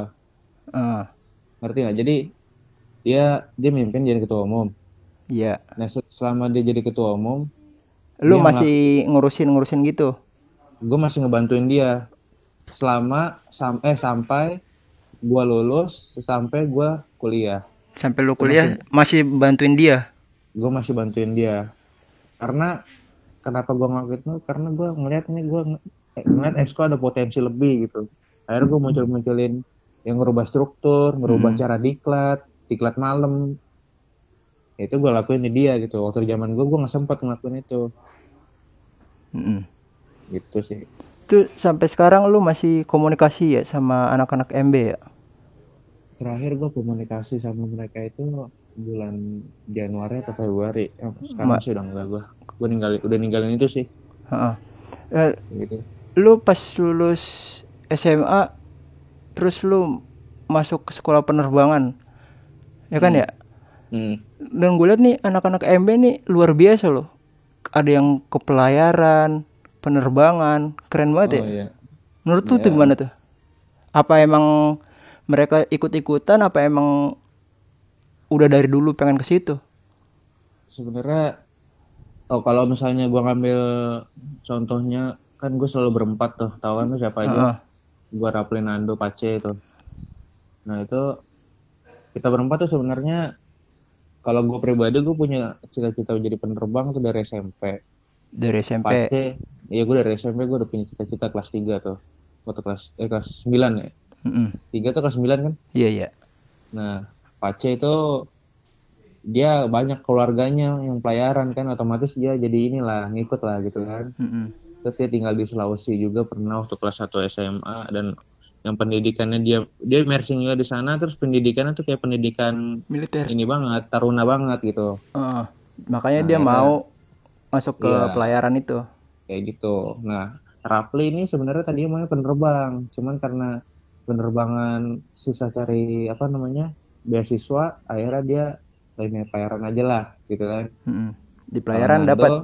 Heeh. ngerti nggak jadi dia dia mimpin jadi ketua umum Iya. nah se- selama dia jadi ketua umum Lu masih ngurusin-ngurusin gitu. gue masih ngebantuin dia selama sam eh sampai gue lulus sampai gue kuliah Sampai lu itu masih kuliah masih bantuin dia. gue masih bantuin dia karena kenapa gue ngelakuin itu karena gue ngeliat nih gue eh, ngeliat Esko ada potensi lebih gitu akhirnya gue muncul munculin yang ngerubah struktur ngerubah Mm-mm. cara diklat diklat malam Ya itu gue lakuin di dia gitu waktu zaman gue gue nggak sempat ngelakuin itu Mm-mm. gitu sih Itu sampai sekarang lu masih komunikasi ya sama anak-anak MB ya? Terakhir gue komunikasi sama mereka itu bulan Januari atau Februari. Eh, sekarang Ma- sih udah enggak gue gue ninggalin udah ninggalin itu sih. Heeh. Eh, gitu. lu pas lulus SMA terus lu masuk ke sekolah penerbangan ya kan hmm. ya? Hmm. dan gue liat nih anak-anak MB nih luar biasa loh. Ada yang ke pelayaran penerbangan keren banget oh ya? iya. Menurut lu tuh ya gimana tuh? Apa emang mereka ikut-ikutan apa emang udah dari dulu pengen ke situ? Sebenarnya oh kalau misalnya gue ngambil contohnya kan gue selalu berempat tuh tahu kan tuh siapa aja? Heeh. gue Raplin Nando Pace itu. Nah itu kita berempat tuh sebenarnya kalau gue pribadi gue punya cita-cita jadi penerbang tuh dari SMP dari SMP Pace. Ya gue dari SMP gue udah punya cita-cita kelas 3 tuh. Waktu kelas eh kelas 9 ya. Tiga tuh kelas 9 kan? Iya iya. Nah Pace itu dia banyak keluarganya yang pelayaran kan otomatis dia jadi inilah ngikut lah gitu kan. Mm-mm. terus dia tinggal di Sulawesi juga pernah waktu kelas 1 SMA dan yang pendidikannya dia dia immersing juga di sana terus pendidikannya tuh kayak pendidikan militer. ini banget taruna banget gitu. Heeh. makanya nah dia akhirnya mau masuk ke iya. pelayaran itu. Kayak gitu. Nah Rapli ini sebenarnya tadinya maunya penerbang cuman karena penerbangan susah cari apa namanya beasiswa akhirnya dia lainnya pelayaran aja lah gitu kan. Mm-mm. di pelayaran dapat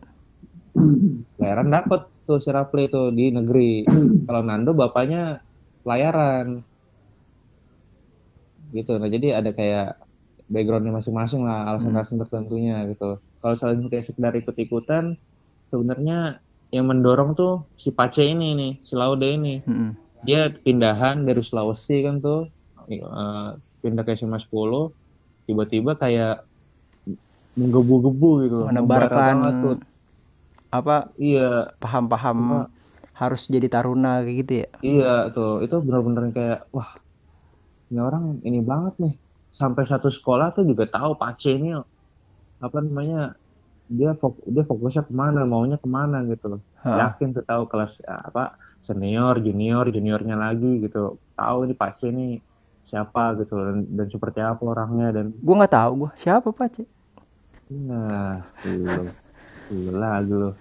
[clears throat] pelayaran dapat tuh si Rapli tuh di negeri. [clears throat] Kalau Nando bapaknya pelayaran. Gitu. Nah jadi ada kayak backgroundnya masing-masing lah alasan-alasan tertentunya gitu. Kalau selain kayak sekedar ikut-ikutan sebenarnya yang mendorong tuh si Pace ini nih si Laude ini. Mm-mm. Dia pindahan dari Sulawesi kan tuh eh, pindah ke SMA 10 tiba-tiba kayak menggebu-gebu gitu menebarkan tuh. apa iya. paham-paham apa harus jadi taruna kayak gitu ya? Iya tuh. Itu benar-benar kayak wah ini orang ini banget nih. Sampai satu sekolah tuh juga tahu Pace ini apa namanya dia fok dia fokusnya ke mana maunya ke mana gitu loh. Yakin tuh tahu kelas ya, apa senior junior juniornya lagi gitu. Tahu ini Pace ini siapa gitu dan, dan seperti apa orangnya dan gue nggak tahu gue siapa Pace nah [laughs] lu lu lagi lu.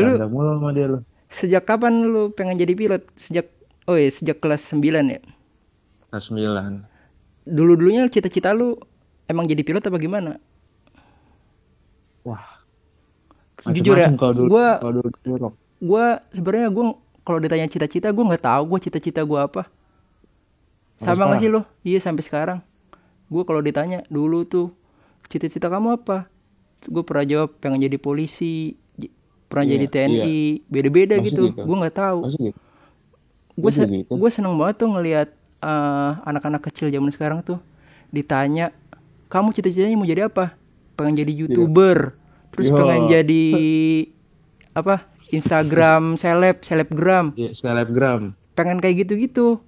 Lu mulu sama dia lu. sejak kapan lu pengen jadi pilot? Sejak oh iya sejak kelas 9 ya? Kelas 9 dulu dulunya cita-cita lu emang jadi pilot apa gimana? Wah. Jujur ya gue gue sebenarnya gue kalau ditanya cita-cita gue nggak tahu gue cita-cita gue apa. Sama nggak sih lo iya sampai sekarang. Gue kalau ditanya dulu tuh cita-cita kamu apa? Gue pernah jawab pengen jadi polisi pernah Iya, jadi TNI beda-beda Masih gitu. gitu? gue nggak tahu. Gitu. Gue juga gitu. gue seneng banget tuh ngelihat eh, anak-anak kecil zaman sekarang tuh ditanya kamu cita-citanya mau jadi apa? Pengen jadi youtuber. Terus Yo. pengen jadi [laughs] apa Instagram seleb selebgram. Iya, selebgram. pengen kayak gitu-gitu.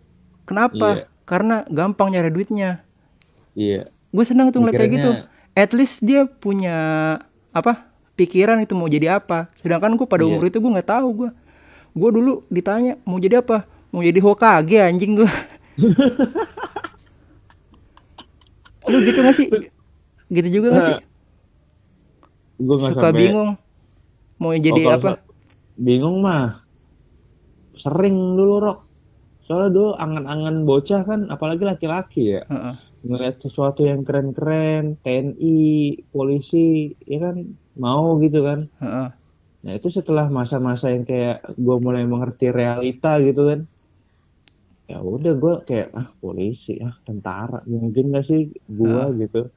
Kenapa? Iya. karena gampang nyari duitnya. Iya. gue seneng tuh ngeliat kayak gitu. At least dia punya apa pikiran itu mau jadi apa. Sedangkan gue pada Iya. umur itu gue nggak tahu gue gue dulu ditanya mau jadi apa? Mau jadi Hokage anjing gue [laughs] lu gitu gak sih? Gitu juga gak sih? Gua nggak suka sampai- bingung. Mau jadi Oh, apa Bingung mah. Sering dulu, Rok. Soalnya dulu angan-angan bocah kan, apalagi laki-laki ya. Heeh. Ngeliat sesuatu yang keren-keren, TNI, polisi, ya kan mau gitu kan. Heeh. Nah itu setelah masa-masa yang kayak gue mulai mengerti realita gitu kan. Ya udah gue kayak ah polisi ah tentara mungkin gak sih gue gitu.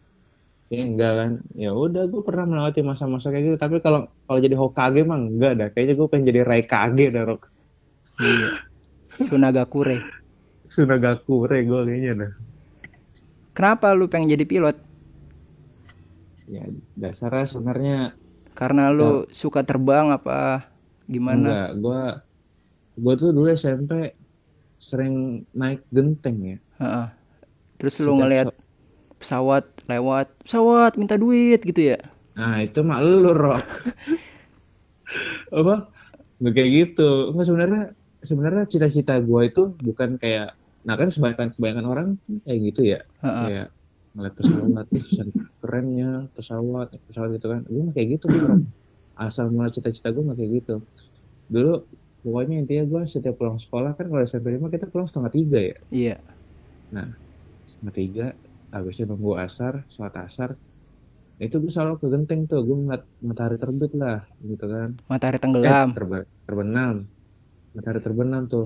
Ya enggak kan. Ya udah gue pernah melewati masa-masa kayak gitu. Tapi kalau kalau jadi Hokage mah enggak dah. Kayaknya gue pengen jadi Raikage dah Rok. iya Sunagakure Sunagakure gue kayaknya dah. kenapa lu pengen jadi pilot Ya dasarnya sebenarnya karena lu suka terbang apa gimana enggak. Gue gue tuh dulu SMP sering naik genteng ya. Heeh. terus lu Setiap ngelihat so- pesawat lewat pesawat minta duit gitu ya Nah itu mah lu Rok. [laughs] Apa? Nggak kayak gitu. Enggak sebenarnya sebenarnya cita-cita gue itu bukan kayak nah kan kebanyakan kebanyakan orang kayak gitu ya. Heeh. Kayak ngeliat pesawat, ih kerennya pesawat, pesawat gitu kan. Gue nggak kayak gitu Rok. Asal mulai cita-cita gue nggak kayak gitu. Dulu pokoknya intinya gue setiap pulang sekolah kan kalau SMP 5 kita pulang setengah tiga ya. iya Nah setengah tiga habisnya nunggu asar, sholat asar. Itu gue selalu ke genteng tuh, gue ngeliat matahari terbit lah gitu kan. matahari Eh, tenggelam terbe- terbenam. Matahari terbenam tuh.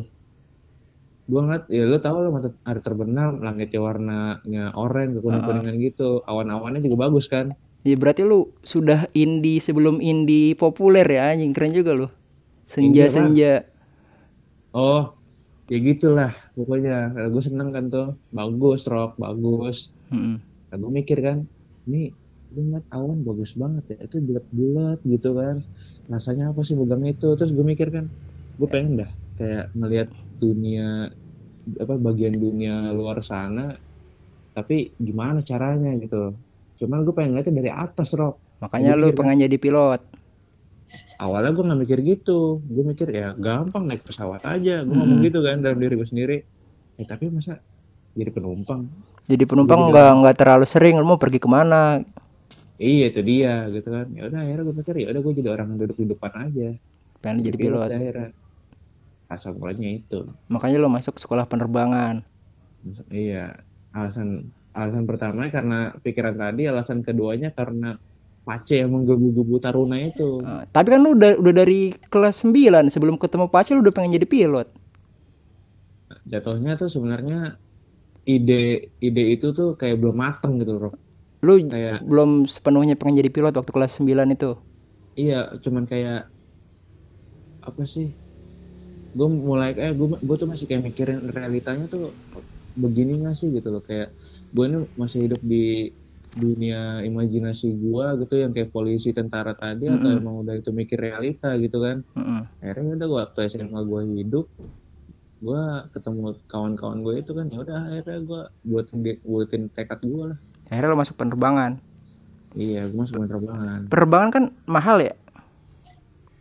Gue ngeliat, ya lu tau lah matahari terbenam, langitnya warnanya oranye, kuning-kuningan gitu. Awan-awannya juga bagus kan. Iya berarti lu sudah indie sebelum indie populer ya anjing keren juga lu senja senja Oh, ya gitulah pokoknya. Gue seneng kan tuh, bagus rock, bagus. Mm-mm. Nah, gue mikir kan, ini gue ngeliat awan bagus banget ya. Itu bulat-bulat gitu kan. Rasanya apa sih megang itu? Terus gue mikir kan, gue pengen dah kayak ngelihat dunia apa bagian dunia luar sana. Tapi gimana caranya gitu? Cuman gue pengen ngeliatnya dari atas, Rock. makanya Gua lu mikir kan, pengen jadi pilot awalnya gue nggak mikir gitu. Gue mikir ya gampang naik pesawat aja. Gue ngomong gitu kan dalam diri gue sendiri. Eh tapi masa jadi penumpang? Jadi penumpang nggak nggak terlalu sering lu mau pergi ke mana Iya itu dia gitu kan. Ya udah akhirnya gue pikir ya udah gue jadi orang yang duduk di depan aja. pengen jadi pilot akhirnya. Asal mulanya itu. makanya lu masuk sekolah penerbangan Iya, alasan alasan pertama karena pikiran tadi, alasan keduanya karena Pace yang menggebu-gebu Taruna itu. Eh, tapi kan lu udah udah dari kelas 9 sebelum ketemu Pace lu udah pengen jadi pilot. Jatuhnya tuh sebenarnya ide ide itu tuh kayak belum mateng gitu loh. Lu Kayak belum sepenuhnya pengen jadi pilot waktu kelas 9 itu. iya, cuman kayak apa sih? Gue mulai eh gue gue tuh masih kayak mikirin realitanya tuh begini gak sih gitu loh kayak gue ini masih hidup di dunia imajinasi gue gitu yang kayak polisi tentara tadi Mm atau -mm. emang udah itu mikir realita gitu kan Mm -mm. akhirnya udah waktu SMA gue hidup gue ketemu kawan-kawan gue itu kan ya udah akhirnya gue buatin buatin tekad gue lah Akhirnya lu masuk penerbangan. iya gue masuk penerbangan Penerbangan kan mahal ya?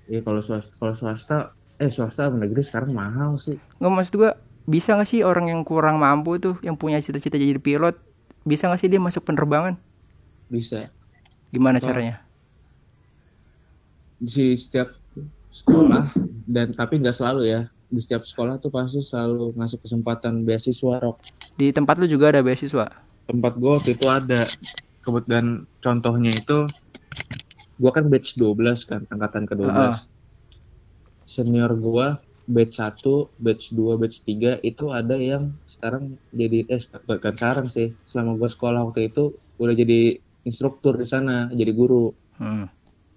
iya kalau swasta kalau swasta eh swasta negeri sekarang mahal sih Nggak maksud gua bisa nggak sih orang yang kurang mampu tuh yang punya cita-cita jadi pilot bisa nggak sih dia masuk penerbangan? bisa Gimana apa caranya? di setiap sekolah dan tapi nggak selalu ya di setiap sekolah tuh pasti selalu ngasih kesempatan beasiswa rok Di tempat lu juga ada beasiswa. tempat gue waktu itu ada kebetulan contohnya itu gue kan batch 12 kan angkatan ke 12 Heeh. senior gue batch 1 batch 2 batch 3 itu ada yang sekarang jadi eh bukan sekarang sih selama gue sekolah waktu itu udah jadi instruktur di sana jadi guru Hmm.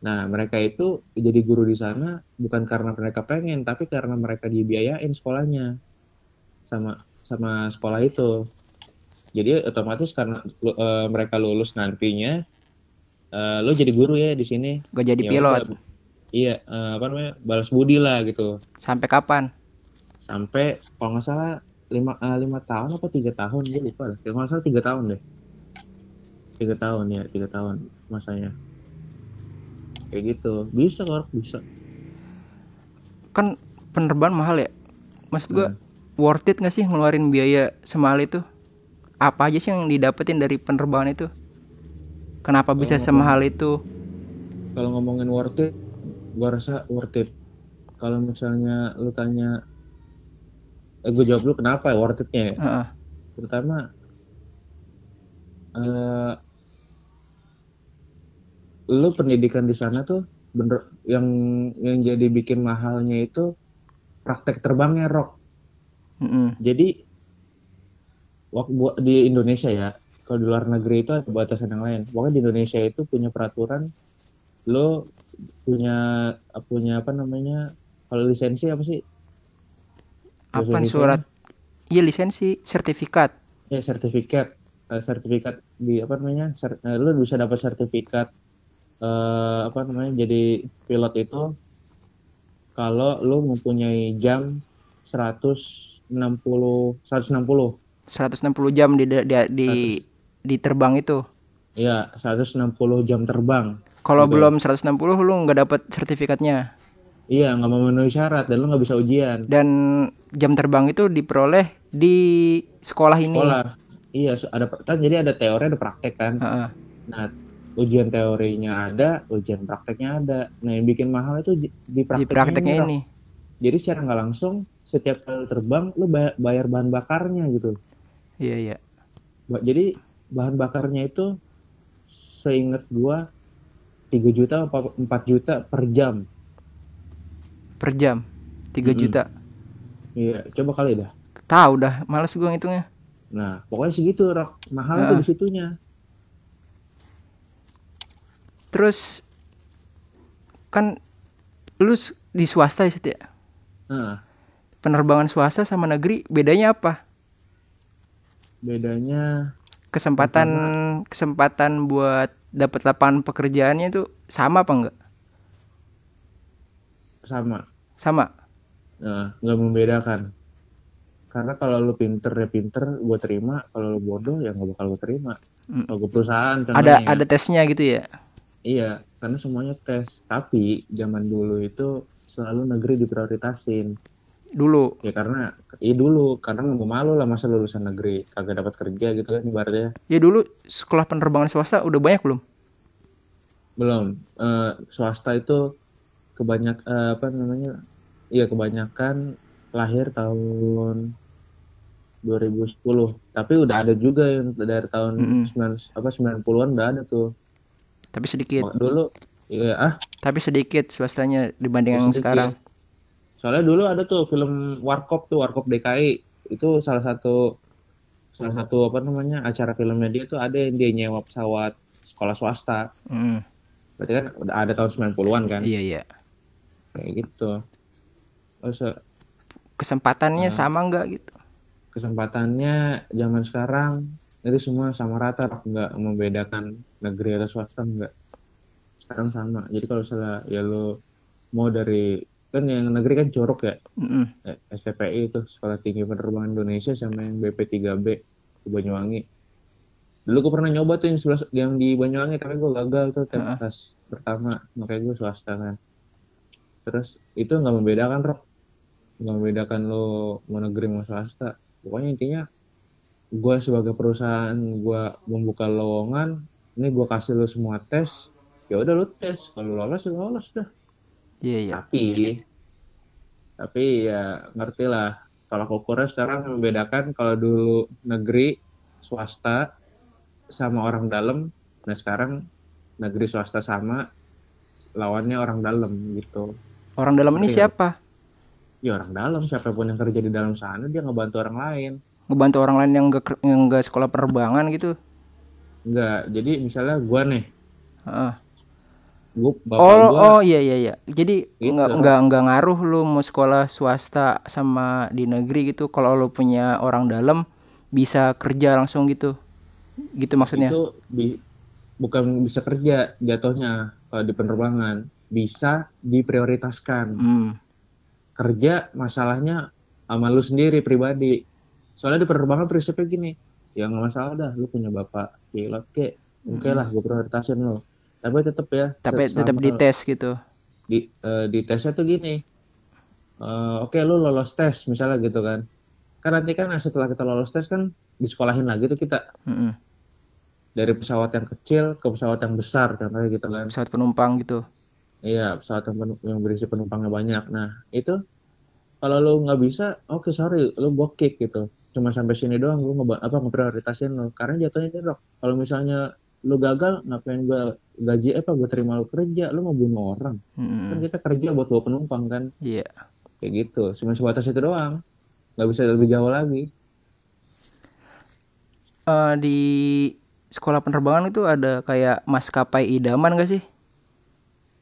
Nah, mereka itu jadi guru di sana bukan karena mereka pengen, tapi karena mereka dibiayain sekolahnya sama sama sekolah itu. Jadi otomatis karena eh, mereka lulus nantinya, eh, lo jadi guru ya di sini. Gak jadi Ya pilot. udah, iya eh, apa namanya balas budi lah gitu. Sampai kapan? Sampai kalau nggak salah lima eh, lima tahun apa tiga tahun gue lupa lah. Kalau nggak salah tiga tahun deh. Tiga tahun ya, tiga tahun masanya. Kayak gitu. Bisa kok, bisa. Kan penerbangan mahal ya. Maksud gua Nah. worth it nggak sih ngeluarin biaya semahal itu? Apa aja sih yang didapetin dari penerbangan itu? Kenapa bisa ngomong- semahal itu? kalau ngomongin worth it, gua rasa worth it. Kalau misalnya lu tanya, eh gue jawab lu kenapa worth itnya ya? Heeh. Pertama, eh lu pendidikan di sana tuh bener yang yang jadi bikin mahalnya itu praktek terbangnya Rock. Mm-mm. Jadi waktu buat di Indonesia ya, kalau di luar negeri itu ada batasan yang lain. Pokoknya di Indonesia itu punya peraturan, lo punya punya apa namanya? Kalau lisensi apa sih? Indonesianya? surat? Iya lisensi, sertifikat. ya sertifikat Eh, sertifikat di apa namanya ser- eh, lu bisa dapat sertifikat eh, apa namanya jadi pilot itu kalau lu mempunyai jam 160 160 160 jam di di di, di terbang itu. ya 160 jam terbang Kalau Gitu. belum 160 lu nggak dapat sertifikatnya. iya nggak memenuhi syarat dan lu nggak bisa ujian Dan jam terbang itu diperoleh di sekolah ini. sekolah iya ada kan jadi ada teori ada praktek kan Heeh. nah ujian teorinya ada ujian prakteknya ada nah yang bikin mahal itu di, di Di prakteknya, prakteknya ini. Jadi secara nggak langsung setiap kali terbang lu ba- bayar bahan bakarnya gitu. Iya iya. Jadi bahan bakarnya itu seingat gua 3 juta apa 4 juta per jam. Per jam 3 Mm-mm. juta. Iya, coba kali dah. Tahu dah, males gua ngitungnya. Nah, pokoknya segitu, Rok. Mahal tuh Ah. Terus kan lu di swasta ya Sit, ya? Nah, Penerbangan swasta sama negeri bedanya apa? bedanya Kesempatan kesempatan buat dapat lapangan pekerjaannya itu sama apa enggak? sama. Sama. Nah, nggak membedakan. Karena kalau lu pinter ya pinter, gue terima. Kalau lu bodoh ya nggak bakal gue terima. Mm. Kalau gue perusahaan Ada contohnya. ada tesnya gitu ya. Iya, karena semuanya tes. Tapi zaman dulu itu selalu negeri diprioritasin. Dulu. Ya karena, iya dulu, karena nggak malu lah masa lulusan negeri kagak dapat kerja gitu kan ibaratnya. Ya dulu sekolah penerbangan swasta udah banyak belum? Belum. Eh, swasta itu kebanyak eh, apa namanya? Iya kebanyakan lahir tahun 2010 tapi udah ada juga yang dari tahun Mm-mm. 9 apa 90-an udah ada tuh Tapi sedikit. Mak- dulu ya ah Tapi sedikit swastanya dibanding ya yang sedikit. sekarang. soalnya dulu ada tuh film Warkop tuh Warkop DKI itu salah satu salah satu apa namanya acara filmnya dia tuh ada yang dia nyewa pesawat sekolah swasta Mm. berarti kan udah ada tahun 90-an kan Iya iya. kayak gitu terus eh, Kesempatannya Nah. sama nggak gitu? kesempatannya zaman sekarang itu semua sama rata nggak membedakan negeri atau swasta nggak. Sekarang sama. Jadi kalau misalnya ya lo mau dari kan yang negeri kan jorok ya. Mm-mm. eh, STPI itu Sekolah Tinggi Penerbangan Indonesia sama yang BP3B di Banyuwangi. Dulu gue pernah nyoba tuh yang, sebelah- yang di Banyuwangi tapi gue gagal tuh tes tes pertama. Makanya gue swasta kan. Terus itu nggak membedakan Rock nggak membedakan lo mau negeri mau swasta. Pokoknya intinya gue sebagai perusahaan gue membuka lowongan ini gue kasih lo semua tes ya udah lo tes. Kalau lolos ya lolos dah. Iya iya. tapi tapi ya ngerti lah. Tolak ukurnya sekarang membedakan kalau dulu negeri swasta sama orang dalam. Nah sekarang negeri swasta sama lawannya orang dalam gitu. Orang dalam ini Ngerti siapa? ya orang dalam. Siapa pun yang kerja di dalam sana dia ngebantu orang lain Ngebantu orang lain yang ker- yang nggak sekolah penerbangan gitu? enggak jadi misalnya gua nih Heeh. gua Oh, gua oh iya iya iya. Jadi Gitu, nggak Rob. nggak nggak ngaruh lu mau sekolah swasta sama di negeri gitu. Kalau lu punya orang dalam bisa kerja langsung gitu. Gitu maksudnya. itu bi- bukan bisa kerja jatuhnya kalau di penerbangan bisa diprioritaskan Hmm. kerja masalahnya sama lu sendiri pribadi soalnya di penerbangan prinsipnya gini ya nggak masalah dah lu punya bapak pilot kek oke lah gue prioritasin lo tapi tetap ya Tapi tetap dites gitu. di eh, di tesnya tuh gini Eh, oke lu lolos tes misalnya gitu kan kan nanti kan setelah kita lolos tes kan disekolahin lagi tuh kita Mm-mm. dari pesawat yang kecil ke pesawat yang besar contohnya gitu kan Pesawat penumpang gitu. Iya, pesawat yang, yang berisi penumpangnya banyak. Nah, itu kalau lu nggak bisa, oke sorry, lu gua kick gitu. Cuma sampai sini doang, lu ngeba apa ngeprioritasin lu. Karena jatuhnya ini Rock. Kalau misalnya lu gagal, ngapain gua gaji eh, apa gua terima lu kerja, lu mau bunuh orang. Kan Mm-mm. kita kerja buat bawa penumpang kan, Iya. kayak gitu. Cuma sebatas itu doang, nggak bisa lebih jauh lagi. Eh, di sekolah penerbangan itu ada kayak maskapai idaman gak sih?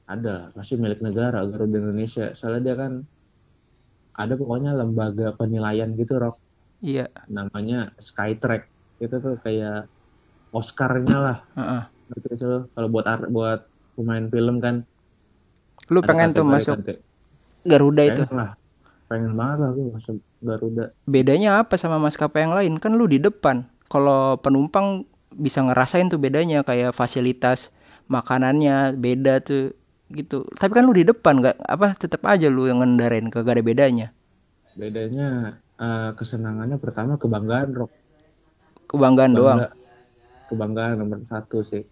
Ada, pasti milik negara Garuda Indonesia. Soalnya dia kan ada pokoknya lembaga penilaian gitu, Rock. Iya. namanya Skytrack itu tuh kayak Oscar-nya lah Heeh. lo? kalau buat art, buat pemain film kan Lu pengen tuh masuk kate- Garuda itu. pengen lah pengen banget lah gue masuk Garuda Bedanya apa sama maskapai yang lain? Kan lu di depan. Kalau penumpang bisa ngerasain tuh bedanya kayak fasilitas makanannya beda tuh gitu. Tapi kan lu di depan nggak apa tetap aja lu yang ngendarain kagak ada bedanya. bedanya eh, kesenangannya pertama kebanggaan rock Kebanggaan doang. Bangga. kebanggaan nomor satu sih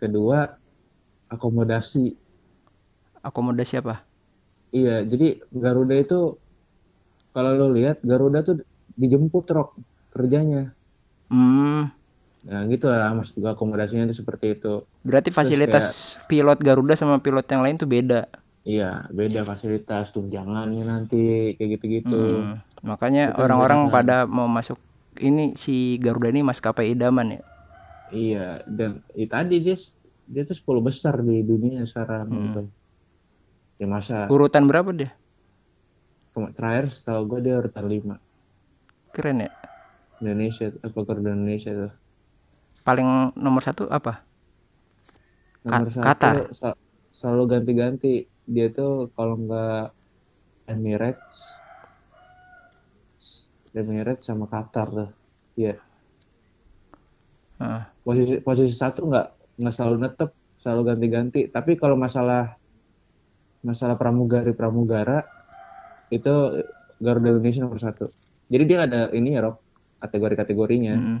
kedua akomodasi Akomodasi apa? iya jadi Garuda itu kalau lo lihat Garuda tuh dijemput rock kerjanya Hmm, nah gitu lah maksud gue akomodasinya itu seperti itu berarti fasilitas pilot Garuda sama pilot yang lain tuh beda. Iya, beda fasilitas tunjangannya nanti kayak gitu-gitu. Hmm, makanya Itu orang-orang kan. pada mau masuk ini si Garuda ini maskapai idaman ya. Iya, dan itu tadi dia dia tuh 10 besar di dunia sekarang Hmm. gitu. Ya masa Urutan berapa dia? terakhir setahu gue dia urutan 5 Keren ya. Indonesia apa Garuda Indonesia tuh. Paling nomor satu apa? Nomor Ka- satu Qatar. sel- selalu ganti-ganti. Dia tuh kalau nggak Emirates Emirates sama Qatar tuh. Iya. Heeh. posisi posisi satu nggak nggak selalu netep selalu ganti-ganti tapi kalau masalah masalah pramugari pramugara itu Garuda Indonesia nomor satu jadi dia ada ini ya Rob kategori-kategorinya Mm-mm.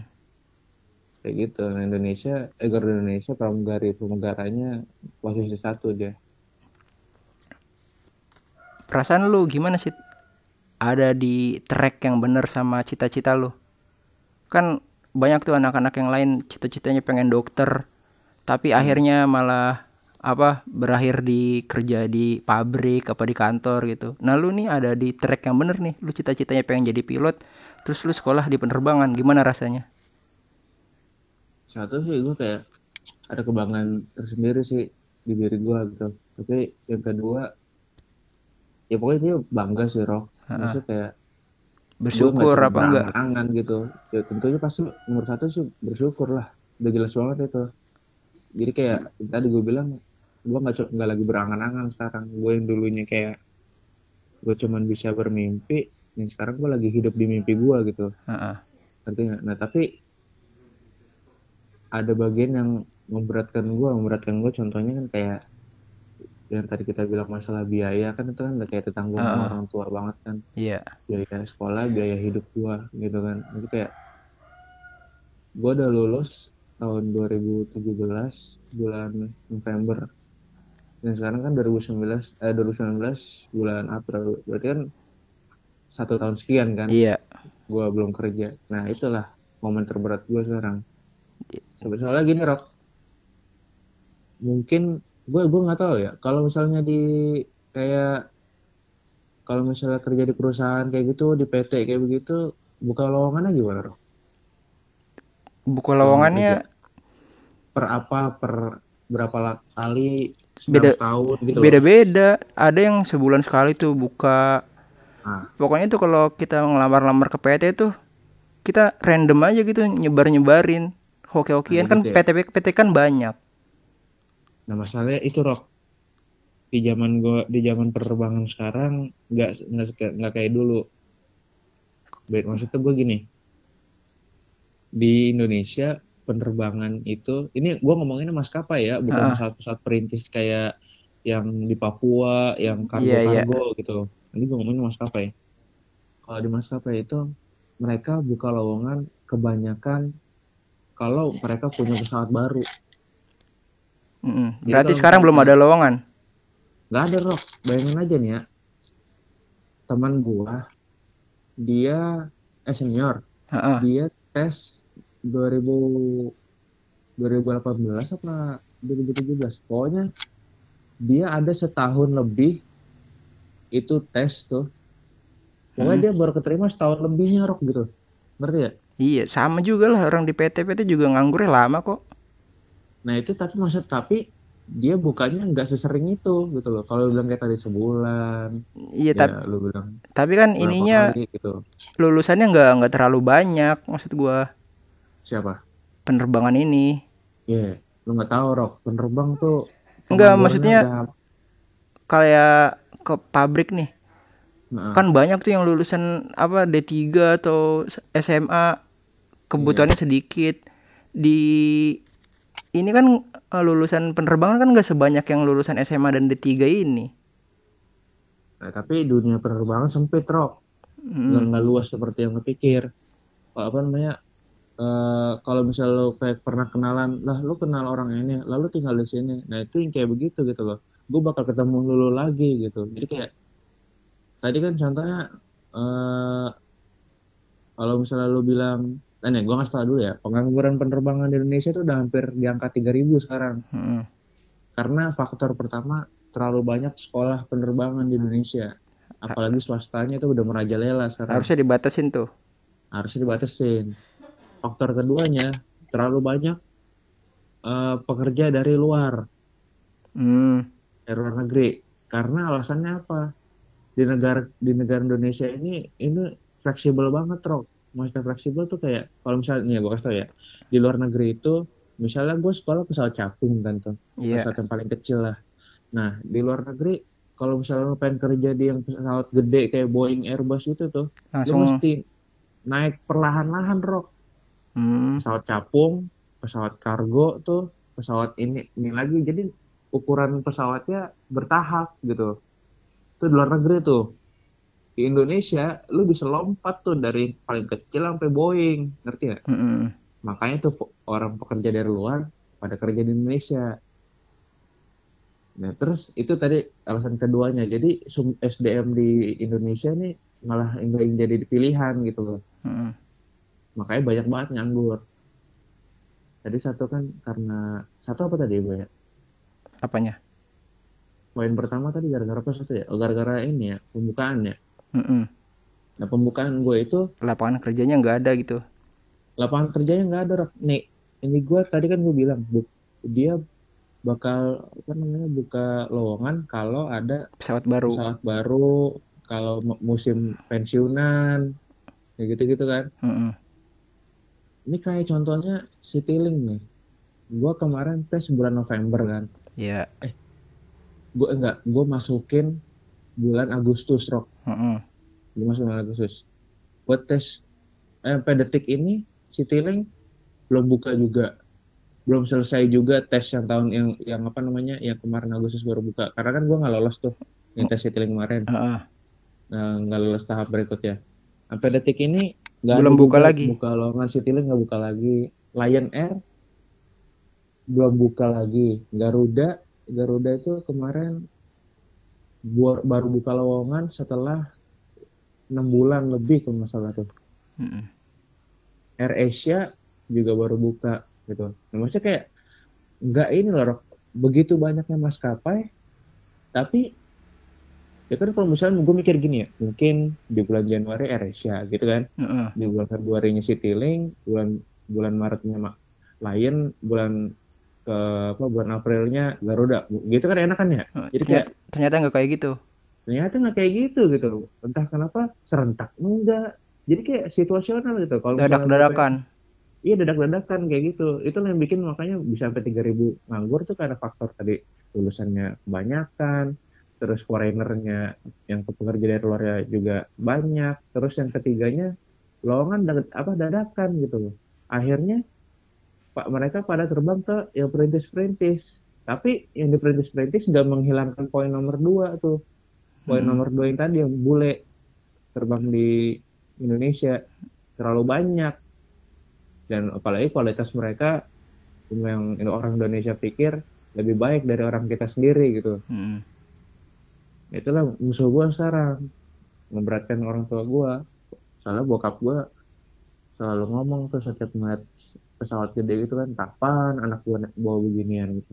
kayak gitu nah Indonesia eh Garuda Indonesia pramugari pramugaranya posisi satu dia Perasaan lu gimana sih? ada di track yang bener sama cita-cita lu kan banyak tuh anak-anak yang lain cita-citanya pengen dokter tapi Hmm. akhirnya malah apa berakhir di kerja di pabrik apa di kantor gitu nah lu nih ada di track yang bener nih lu cita-citanya pengen jadi pilot terus lu sekolah di penerbangan gimana rasanya satu sih gue kayak ada kebanggaan tersendiri sih di diri gue gitu tapi yang kedua ya pokoknya dia bangga sih Roh maksudnya kayak bersyukur apa enggak? berangan-angan gitu. Ya tentunya pasti nomor satu sih bersyukur lah. Udah jelas banget itu. Jadi kayak tadi gue bilang gue nggak nggak lagi berangan-angan sekarang. Gue yang dulunya kayak gue cuman bisa bermimpi yang sekarang gue lagi hidup di mimpi gue gitu. Ngerti nggak? nah tapi ada bagian yang memberatkan gue memberatkan gue contohnya kan kayak yang tadi kita bilang masalah biaya kan itu kan udah kayak tanggung Heeh. orang tua banget kan. Iya. Biaya sekolah biaya hidup gue gitu kan. Jadi kayak gue udah lulus tahun 2017 bulan November. Dan sekarang kan 2019 eh 2019 bulan April. Berarti kan satu tahun sekian kan iya. gue belum kerja. Nah itulah momen terberat gue sekarang. Sebetulnya gini Rock mungkin gue gue nggak tahu ya. Kalau misalnya di kayak kalau misalnya kerja di perusahaan kayak gitu di PT kayak begitu buka lowongannya gimana buku lowongan lowongannya? per apa per berapa kali Beda- setahun gitu loh. beda-beda. Ada yang sebulan sekali tuh buka. Nah pokoknya tuh kalau kita ngelamar-lamar ke PT tuh kita random aja gitu nyebar-nyebarin. Hoki-hokian Nah, kan gitu ya. PT PT kan banyak nah masalahnya itu Rock di zaman gua di zaman penerbangan sekarang nggak nggak kayak dulu. Baik, maksudnya gue gini. Di Indonesia penerbangan itu ini gue ngomonginnya maskapai ya bukan Ah. pesawat-pesawat perintis kayak yang di Papua yang Iya, kargo-kargo gitu. Ini gue ngomongin maskapai. Kalau di maskapai itu mereka buka lowongan kebanyakan kalau mereka punya pesawat baru Mm-mm. Berarti sekarang belum ada lowongan? Nggak ada rock bayangin aja nih ya. Teman gua dia eh senior. Heeh. dia tes 2000 2018 apa 2017 pokoknya dia ada setahun lebih itu tes tuh. Pokoknya Hmm. dia baru keterima setahun lebihnya rock gitu. Ngerti ya? Iya sama juga lah. Orang di PT PT juga nganggurnya lama kok nah itu tapi maksud tapi dia bukannya nggak sesering itu gitu loh. Kalau bilang kayak tadi sebulan iya ya tapi lu bilang tapi kan ininya kali gitu. lulusannya nggak nggak terlalu banyak maksud gua. Siapa? Penerbangan ini. Iya, lu nggak tahu Rock, penerbang tuh Enggak, maksudnya udah- kayak ke pabrik nih. Nah, kan banyak tuh yang lulusan apa D3 atau SMA kebutuhannya sedikit. Di ini kan eh, lulusan penerbangan kan nggak sebanyak yang lulusan SMA dan D3 ini nah, tapi dunia penerbangan sempit Rock, nggak Mm, nggak luas seperti yang lu pikir. Apa namanya? eh, kalau misalnya lu kayak pernah kenalan, lah lu kenal orang ini, lalu tinggal di sini. Nah itu yang kayak begitu gitu loh. Gue bakal ketemu lu lagi gitu. Jadi kayak tadi kan contohnya eh kalau misalnya lu bilang, nah nih gue ngasih tau dulu ya, pengangguran penerbangan di Indonesia tuh udah hampir di angka 3000 sekarang. mm, karena faktor pertama terlalu banyak sekolah penerbangan di Indonesia. Apalagi swastanya itu udah merajalela sekarang. Harusnya dibatasin tuh. Harusnya dibatasin. Faktor keduanya terlalu banyak eh, pekerja dari luar. Hmm, dari luar negeri. Karena alasannya apa? Di negara di negara Indonesia ini ini fleksibel banget Rob maksudnya fleksibel tuh kayak kalau misalnya gue kasih tau ya di luar negeri itu misalnya gue sekolah pesawat capung kan tuh iya pesawat yang paling kecil lah. Nah, di luar negeri kalau misalnya lo pengen kerja di yang pesawat gede kayak Boeing, Airbus itu tuh, lo langsung mesti naik perlahan-lahan, Rock. hmm, Pesawat capung, pesawat kargo tuh, pesawat ini ini lagi. Jadi ukuran pesawatnya bertahap gitu. Itu di luar negeri tuh. Di Indonesia, lu bisa lompat tuh dari paling kecil sampai Boeing, ngerti nggak? mm, mm. Makanya tuh orang pekerja dari luar pada kerja di Indonesia. Nah, terus itu tadi alasan keduanya. Jadi SDM di Indonesia nih malah enggak jadi pilihan gitu loh Mm-mm. makanya banyak banget nganggur tadi satu kan karena satu apa tadi gue ya apanya poin pertama tadi gara-gara apa satu ya oh, gara-gara ini ya pembukaan ya Mm-mm. nah pembukaan gue itu lapangan kerjanya nggak ada gitu lapangan kerjanya nggak ada Rok. nih ini gue tadi kan gue bilang bu, dia bakal apa namanya buka lowongan kalau ada pesawat baru pesawat baru kalau mu- musim pensiunan kayak gitu-gitu kan Mm-mm. ini kayak contohnya Citylink nih gue kemarin tes bulan November kan ya gue enggak gue masukin bulan Agustus Rok. Mm-mm. gue masukin bulan Agustus. Gue tes eh, sampai detik ini Citylink belum buka juga. Belum selesai juga tes yang tahun yang yang apa namanya yang kemarin Agustus baru buka. Karena kan gue nggak lolos tuh yang tes Citylink kemarin. Heeh. Nah, nggak lolos tahap berikutnya. Sampai detik ini nggak Belum buka juga lagi. buka lowongan Citylink nggak buka lagi. Lion Air belum buka lagi. Garuda Garuda itu kemarin baru buka lowongan setelah enam bulan lebih kalau nggak salah tuh Mm-mm. Air Asia juga baru buka gitu. Nah, maksudnya kayak nggak ini loh, begitu banyaknya maskapai, tapi ya kan kalau misalnya gue mikir gini ya, mungkin di bulan Januari Air Asia gitu kan, Heeh. di bulan Februarinya Citylink, bulan bulan Maretnya Ma- Lion, bulan ke apa bulan Aprilnya Garuda, gitu kan enak kan ya? Jadi kayak ternyata nggak kayak gitu ternyata nggak kayak gitu gitu, entah kenapa serentak enggak. Jadi kayak situasional gitu. Kalau dadak dadakan Iya dadak-dadakan kayak gitu. Itu yang bikin makanya bisa sampai 3000 nganggur tuh karena faktor tadi lulusannya kebanyakan, terus foreignernya yang pekerja dari luarnya juga banyak, terus yang ketiganya lowongan dadak- apa dadakan gitu. Akhirnya pak mereka pada terbang ke yang perintis-perintis. Tapi yang di perintis-perintis nggak menghilangkan poin nomor dua tuh. Poin Mm-mm. nomor dua yang tadi yang bule terbang di Indonesia terlalu banyak dan apalagi kualitas mereka yang orang Indonesia pikir lebih baik dari orang kita sendiri gitu. Mm-mm. Itulah musuh gue sekarang memberatkan orang tua gue. Soalnya bokap gue selalu ngomong tuh setiap ngeliat pesawat gede gitu kan, kapan anak gue bawa beginian gitu.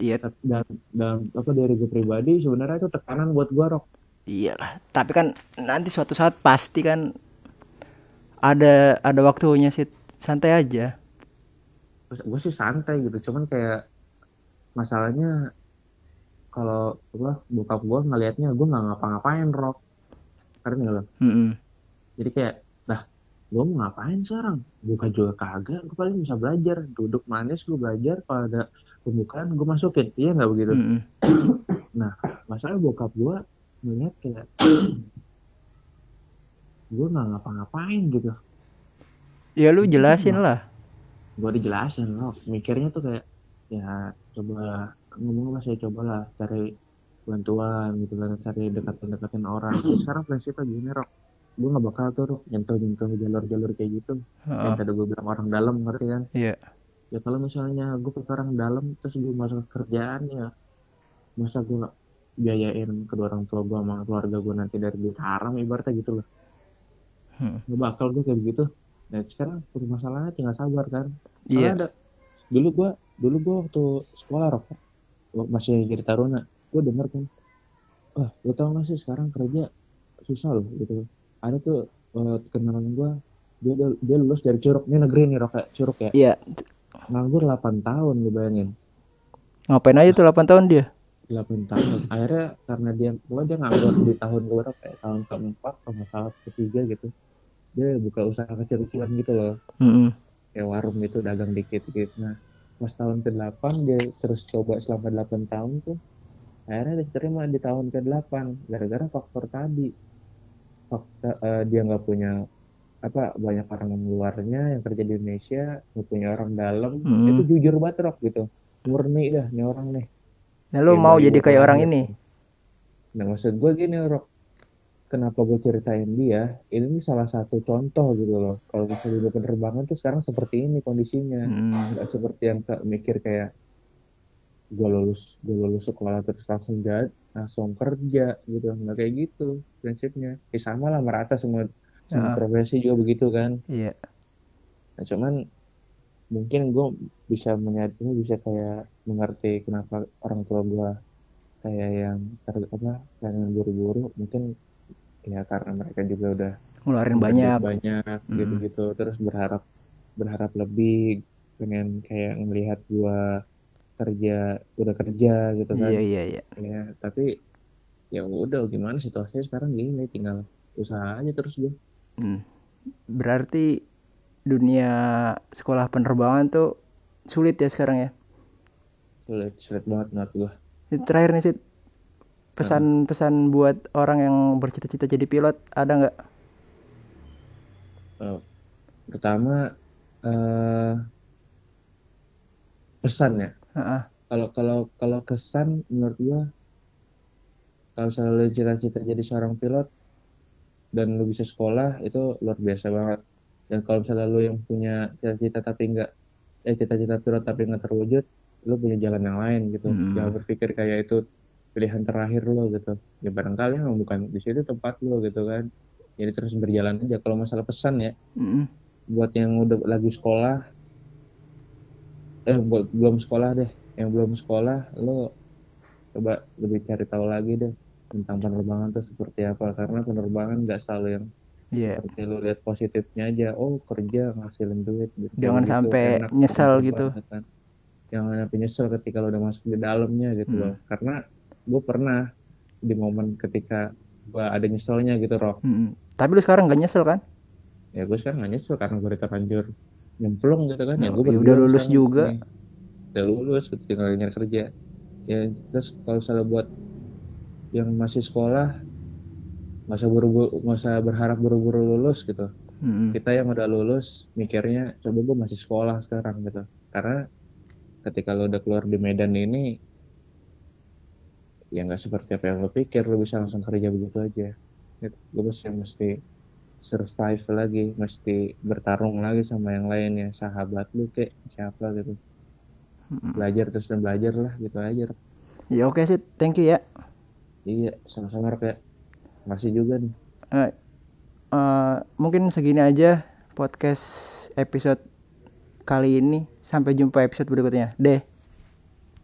iya Dan, dan apa dari gue pribadi sebenarnya itu tekanan buat gue rok. iyalah tapi kan nanti suatu saat pasti kan ada ada waktunya sih santai aja gue sih santai gitu, cuman kayak masalahnya kalau apa bokap gue ngelihatnya gue nggak ngapa-ngapain rok, karena nggak lo. Mm-mm. Jadi kayak, gue mau ngapain sekarang? Buka juga kagak, gue paling bisa belajar. Duduk manis, gue belajar. Kalau ada pembukaan, gue masukin. Iya nggak begitu? Mm-mm. [clears throat] Nah, masalah bokap gue ngeliat kayak, [clears throat] gue nggak ngapa-ngapain gitu. ya lu jelasin lah Gue dijelasin loh, mikirnya tuh kayak, ya coba ngomong lah saya cobalah cari bantuan gitu kan, cari dekatin-dekatin orang. Terus sekarang prinsipnya gini, Rok. Gue gak bakal tuh nyentuh-nyentuh jalur-jalur kayak gitu. Yang Heeh. tadi gue bilang orang dalam, ngerti kan? iya ya kalau misalnya gue ke orang dalam terus gue masuk ke kerjaan ya masa gue nggak biayain kedua orang tua gue sama keluarga gue nanti dari duit haram ibaratnya gitu loh Hmm. nggak bakal gue kayak begitu nah sekarang permasalahannya tinggal sabar kan iya soalnya ada dulu gue dulu gue waktu sekolah rok masih jadi taruna gue denger kan wah lo tau gak sih sekarang kerja susah loh gitu ada tuh eh, kenalan gue dia dia lulus dari curug. Ini negeri nih rok kayak curug ya? Iya. Nganggur 8 tahun gue bayangin. Ngapain aja tuh 8 tahun dia? 8 tahun. Akhirnya karena dia gua dia nganggur di tahun berapa kayak tahun keempat kalau nggak salah ketiga gitu. Dia buka usaha kecil-kecilan gitu loh. Mm-mm. kayak warung gitu dagang dikit gitu nah pas tahun ke-8 dia terus coba selama 8 tahun tuh akhirnya diterima di tahun ke-8 gara-gara faktor tadi faktor eh, dia nggak punya apa banyak orang luarnya yang kerja di Indonesia nggak punya orang dalam Mm-mm. itu jujur banget Rok, gitu murni dah nih orang nih nah lu mau jadi kayak orang ini tuh. Nah, maksud gue gini, Rok. Kenapa gue ceritain dia? Ini salah satu contoh gitu loh. Kalau misalnya di penerbangan tuh sekarang seperti ini kondisinya. Mm. Nggak seperti yang ke- mikir kayak, gue lulus gue lulus sekolah terus langsung gak langsung kerja gitu. Nggak kayak gitu prinsipnya. Ya sama lah merata semua semua Heeh, profesi juga begitu kan. Iya. Nah, cuman mungkin gue bisa menyadari bisa kayak mengerti kenapa orang tua gue kayak yang ter, apa pengen buru-buru. Mungkin ya karena mereka juga udah ngeluarin banyak. banyak Mm-mm. gitu-gitu. Terus berharap berharap lebih pengen kayak ngelihat gua kerja udah kerja gitu kan. Iya iya iya. Ya tapi ya udah gimana situasinya sekarang? Gini tinggal usaha aja terus gue Hmm. berarti dunia sekolah penerbangan tuh sulit ya sekarang ya? Sulit sulit banget menurut gue terakhir nih sih pesan-pesan buat orang yang bercita-cita jadi pilot ada nggak? Eh, pertama eh pesan ya. Heeh. Kalau kalau kalau kesan menurut gue kalau selalu cita-cita jadi seorang pilot dan lu bisa sekolah itu luar biasa banget. Dan kalau misalnya lu yang punya cita-cita tapi nggak eh cita-cita pilot tapi nggak terwujud lu punya jalan yang lain gitu. Jangan Mm-mm. berpikir kayak itu pilihan terakhir lo gitu. Ya barangkali emang bukan di situ tempat lo gitu kan. Jadi terus berjalan aja. Kalau masalah pesan ya Mm-mm. buat yang udah lagi sekolah eh belum sekolah deh yang belum sekolah lo coba lebih cari tahu lagi deh tentang penerbangan tuh seperti apa karena penerbangan nggak selalu yang Iya, seperti lo lihat positifnya aja oh kerja ngasilin duit gitu jangan begitu sampai enak nyesel gitu. banget kan jangan sampai nyesel ketika lo udah masuk di dalamnya gitu loh Mm. karena gue pernah di momen ketika gue ada nyeselnya gitu Rock Mm-mm. Tapi lu sekarang gak nyesel kan? ya gue sekarang gak nyesel karena gue udah terlanjur nyemplung gitu kan ya No, gue ya udah lulus sini juga. udah lulus gitu, tinggal nyari kerja ya terus kalau misalnya buat yang masih sekolah buru-buru nggak usah berharap buru-buru lulus gitu Mm-mm. kita yang udah lulus mikirnya coba gue masih sekolah sekarang gitu karena ketika lo udah keluar di Medan ini ya nggak seperti apa yang lo pikir lo bisa langsung kerja begitu aja gitu. gue mesti mesti survive lagi mesti bertarung lagi sama yang lain ya sahabat lu kayak siapa gitu Mm-mm. belajar terus dan belajar lah gitu aja. Ya oke sih, thank you ya. iya sama-sama ya masih juga nih Eh, eh, mungkin segini aja podcast episode kali ini. Sampai jumpa episode berikutnya. Deh.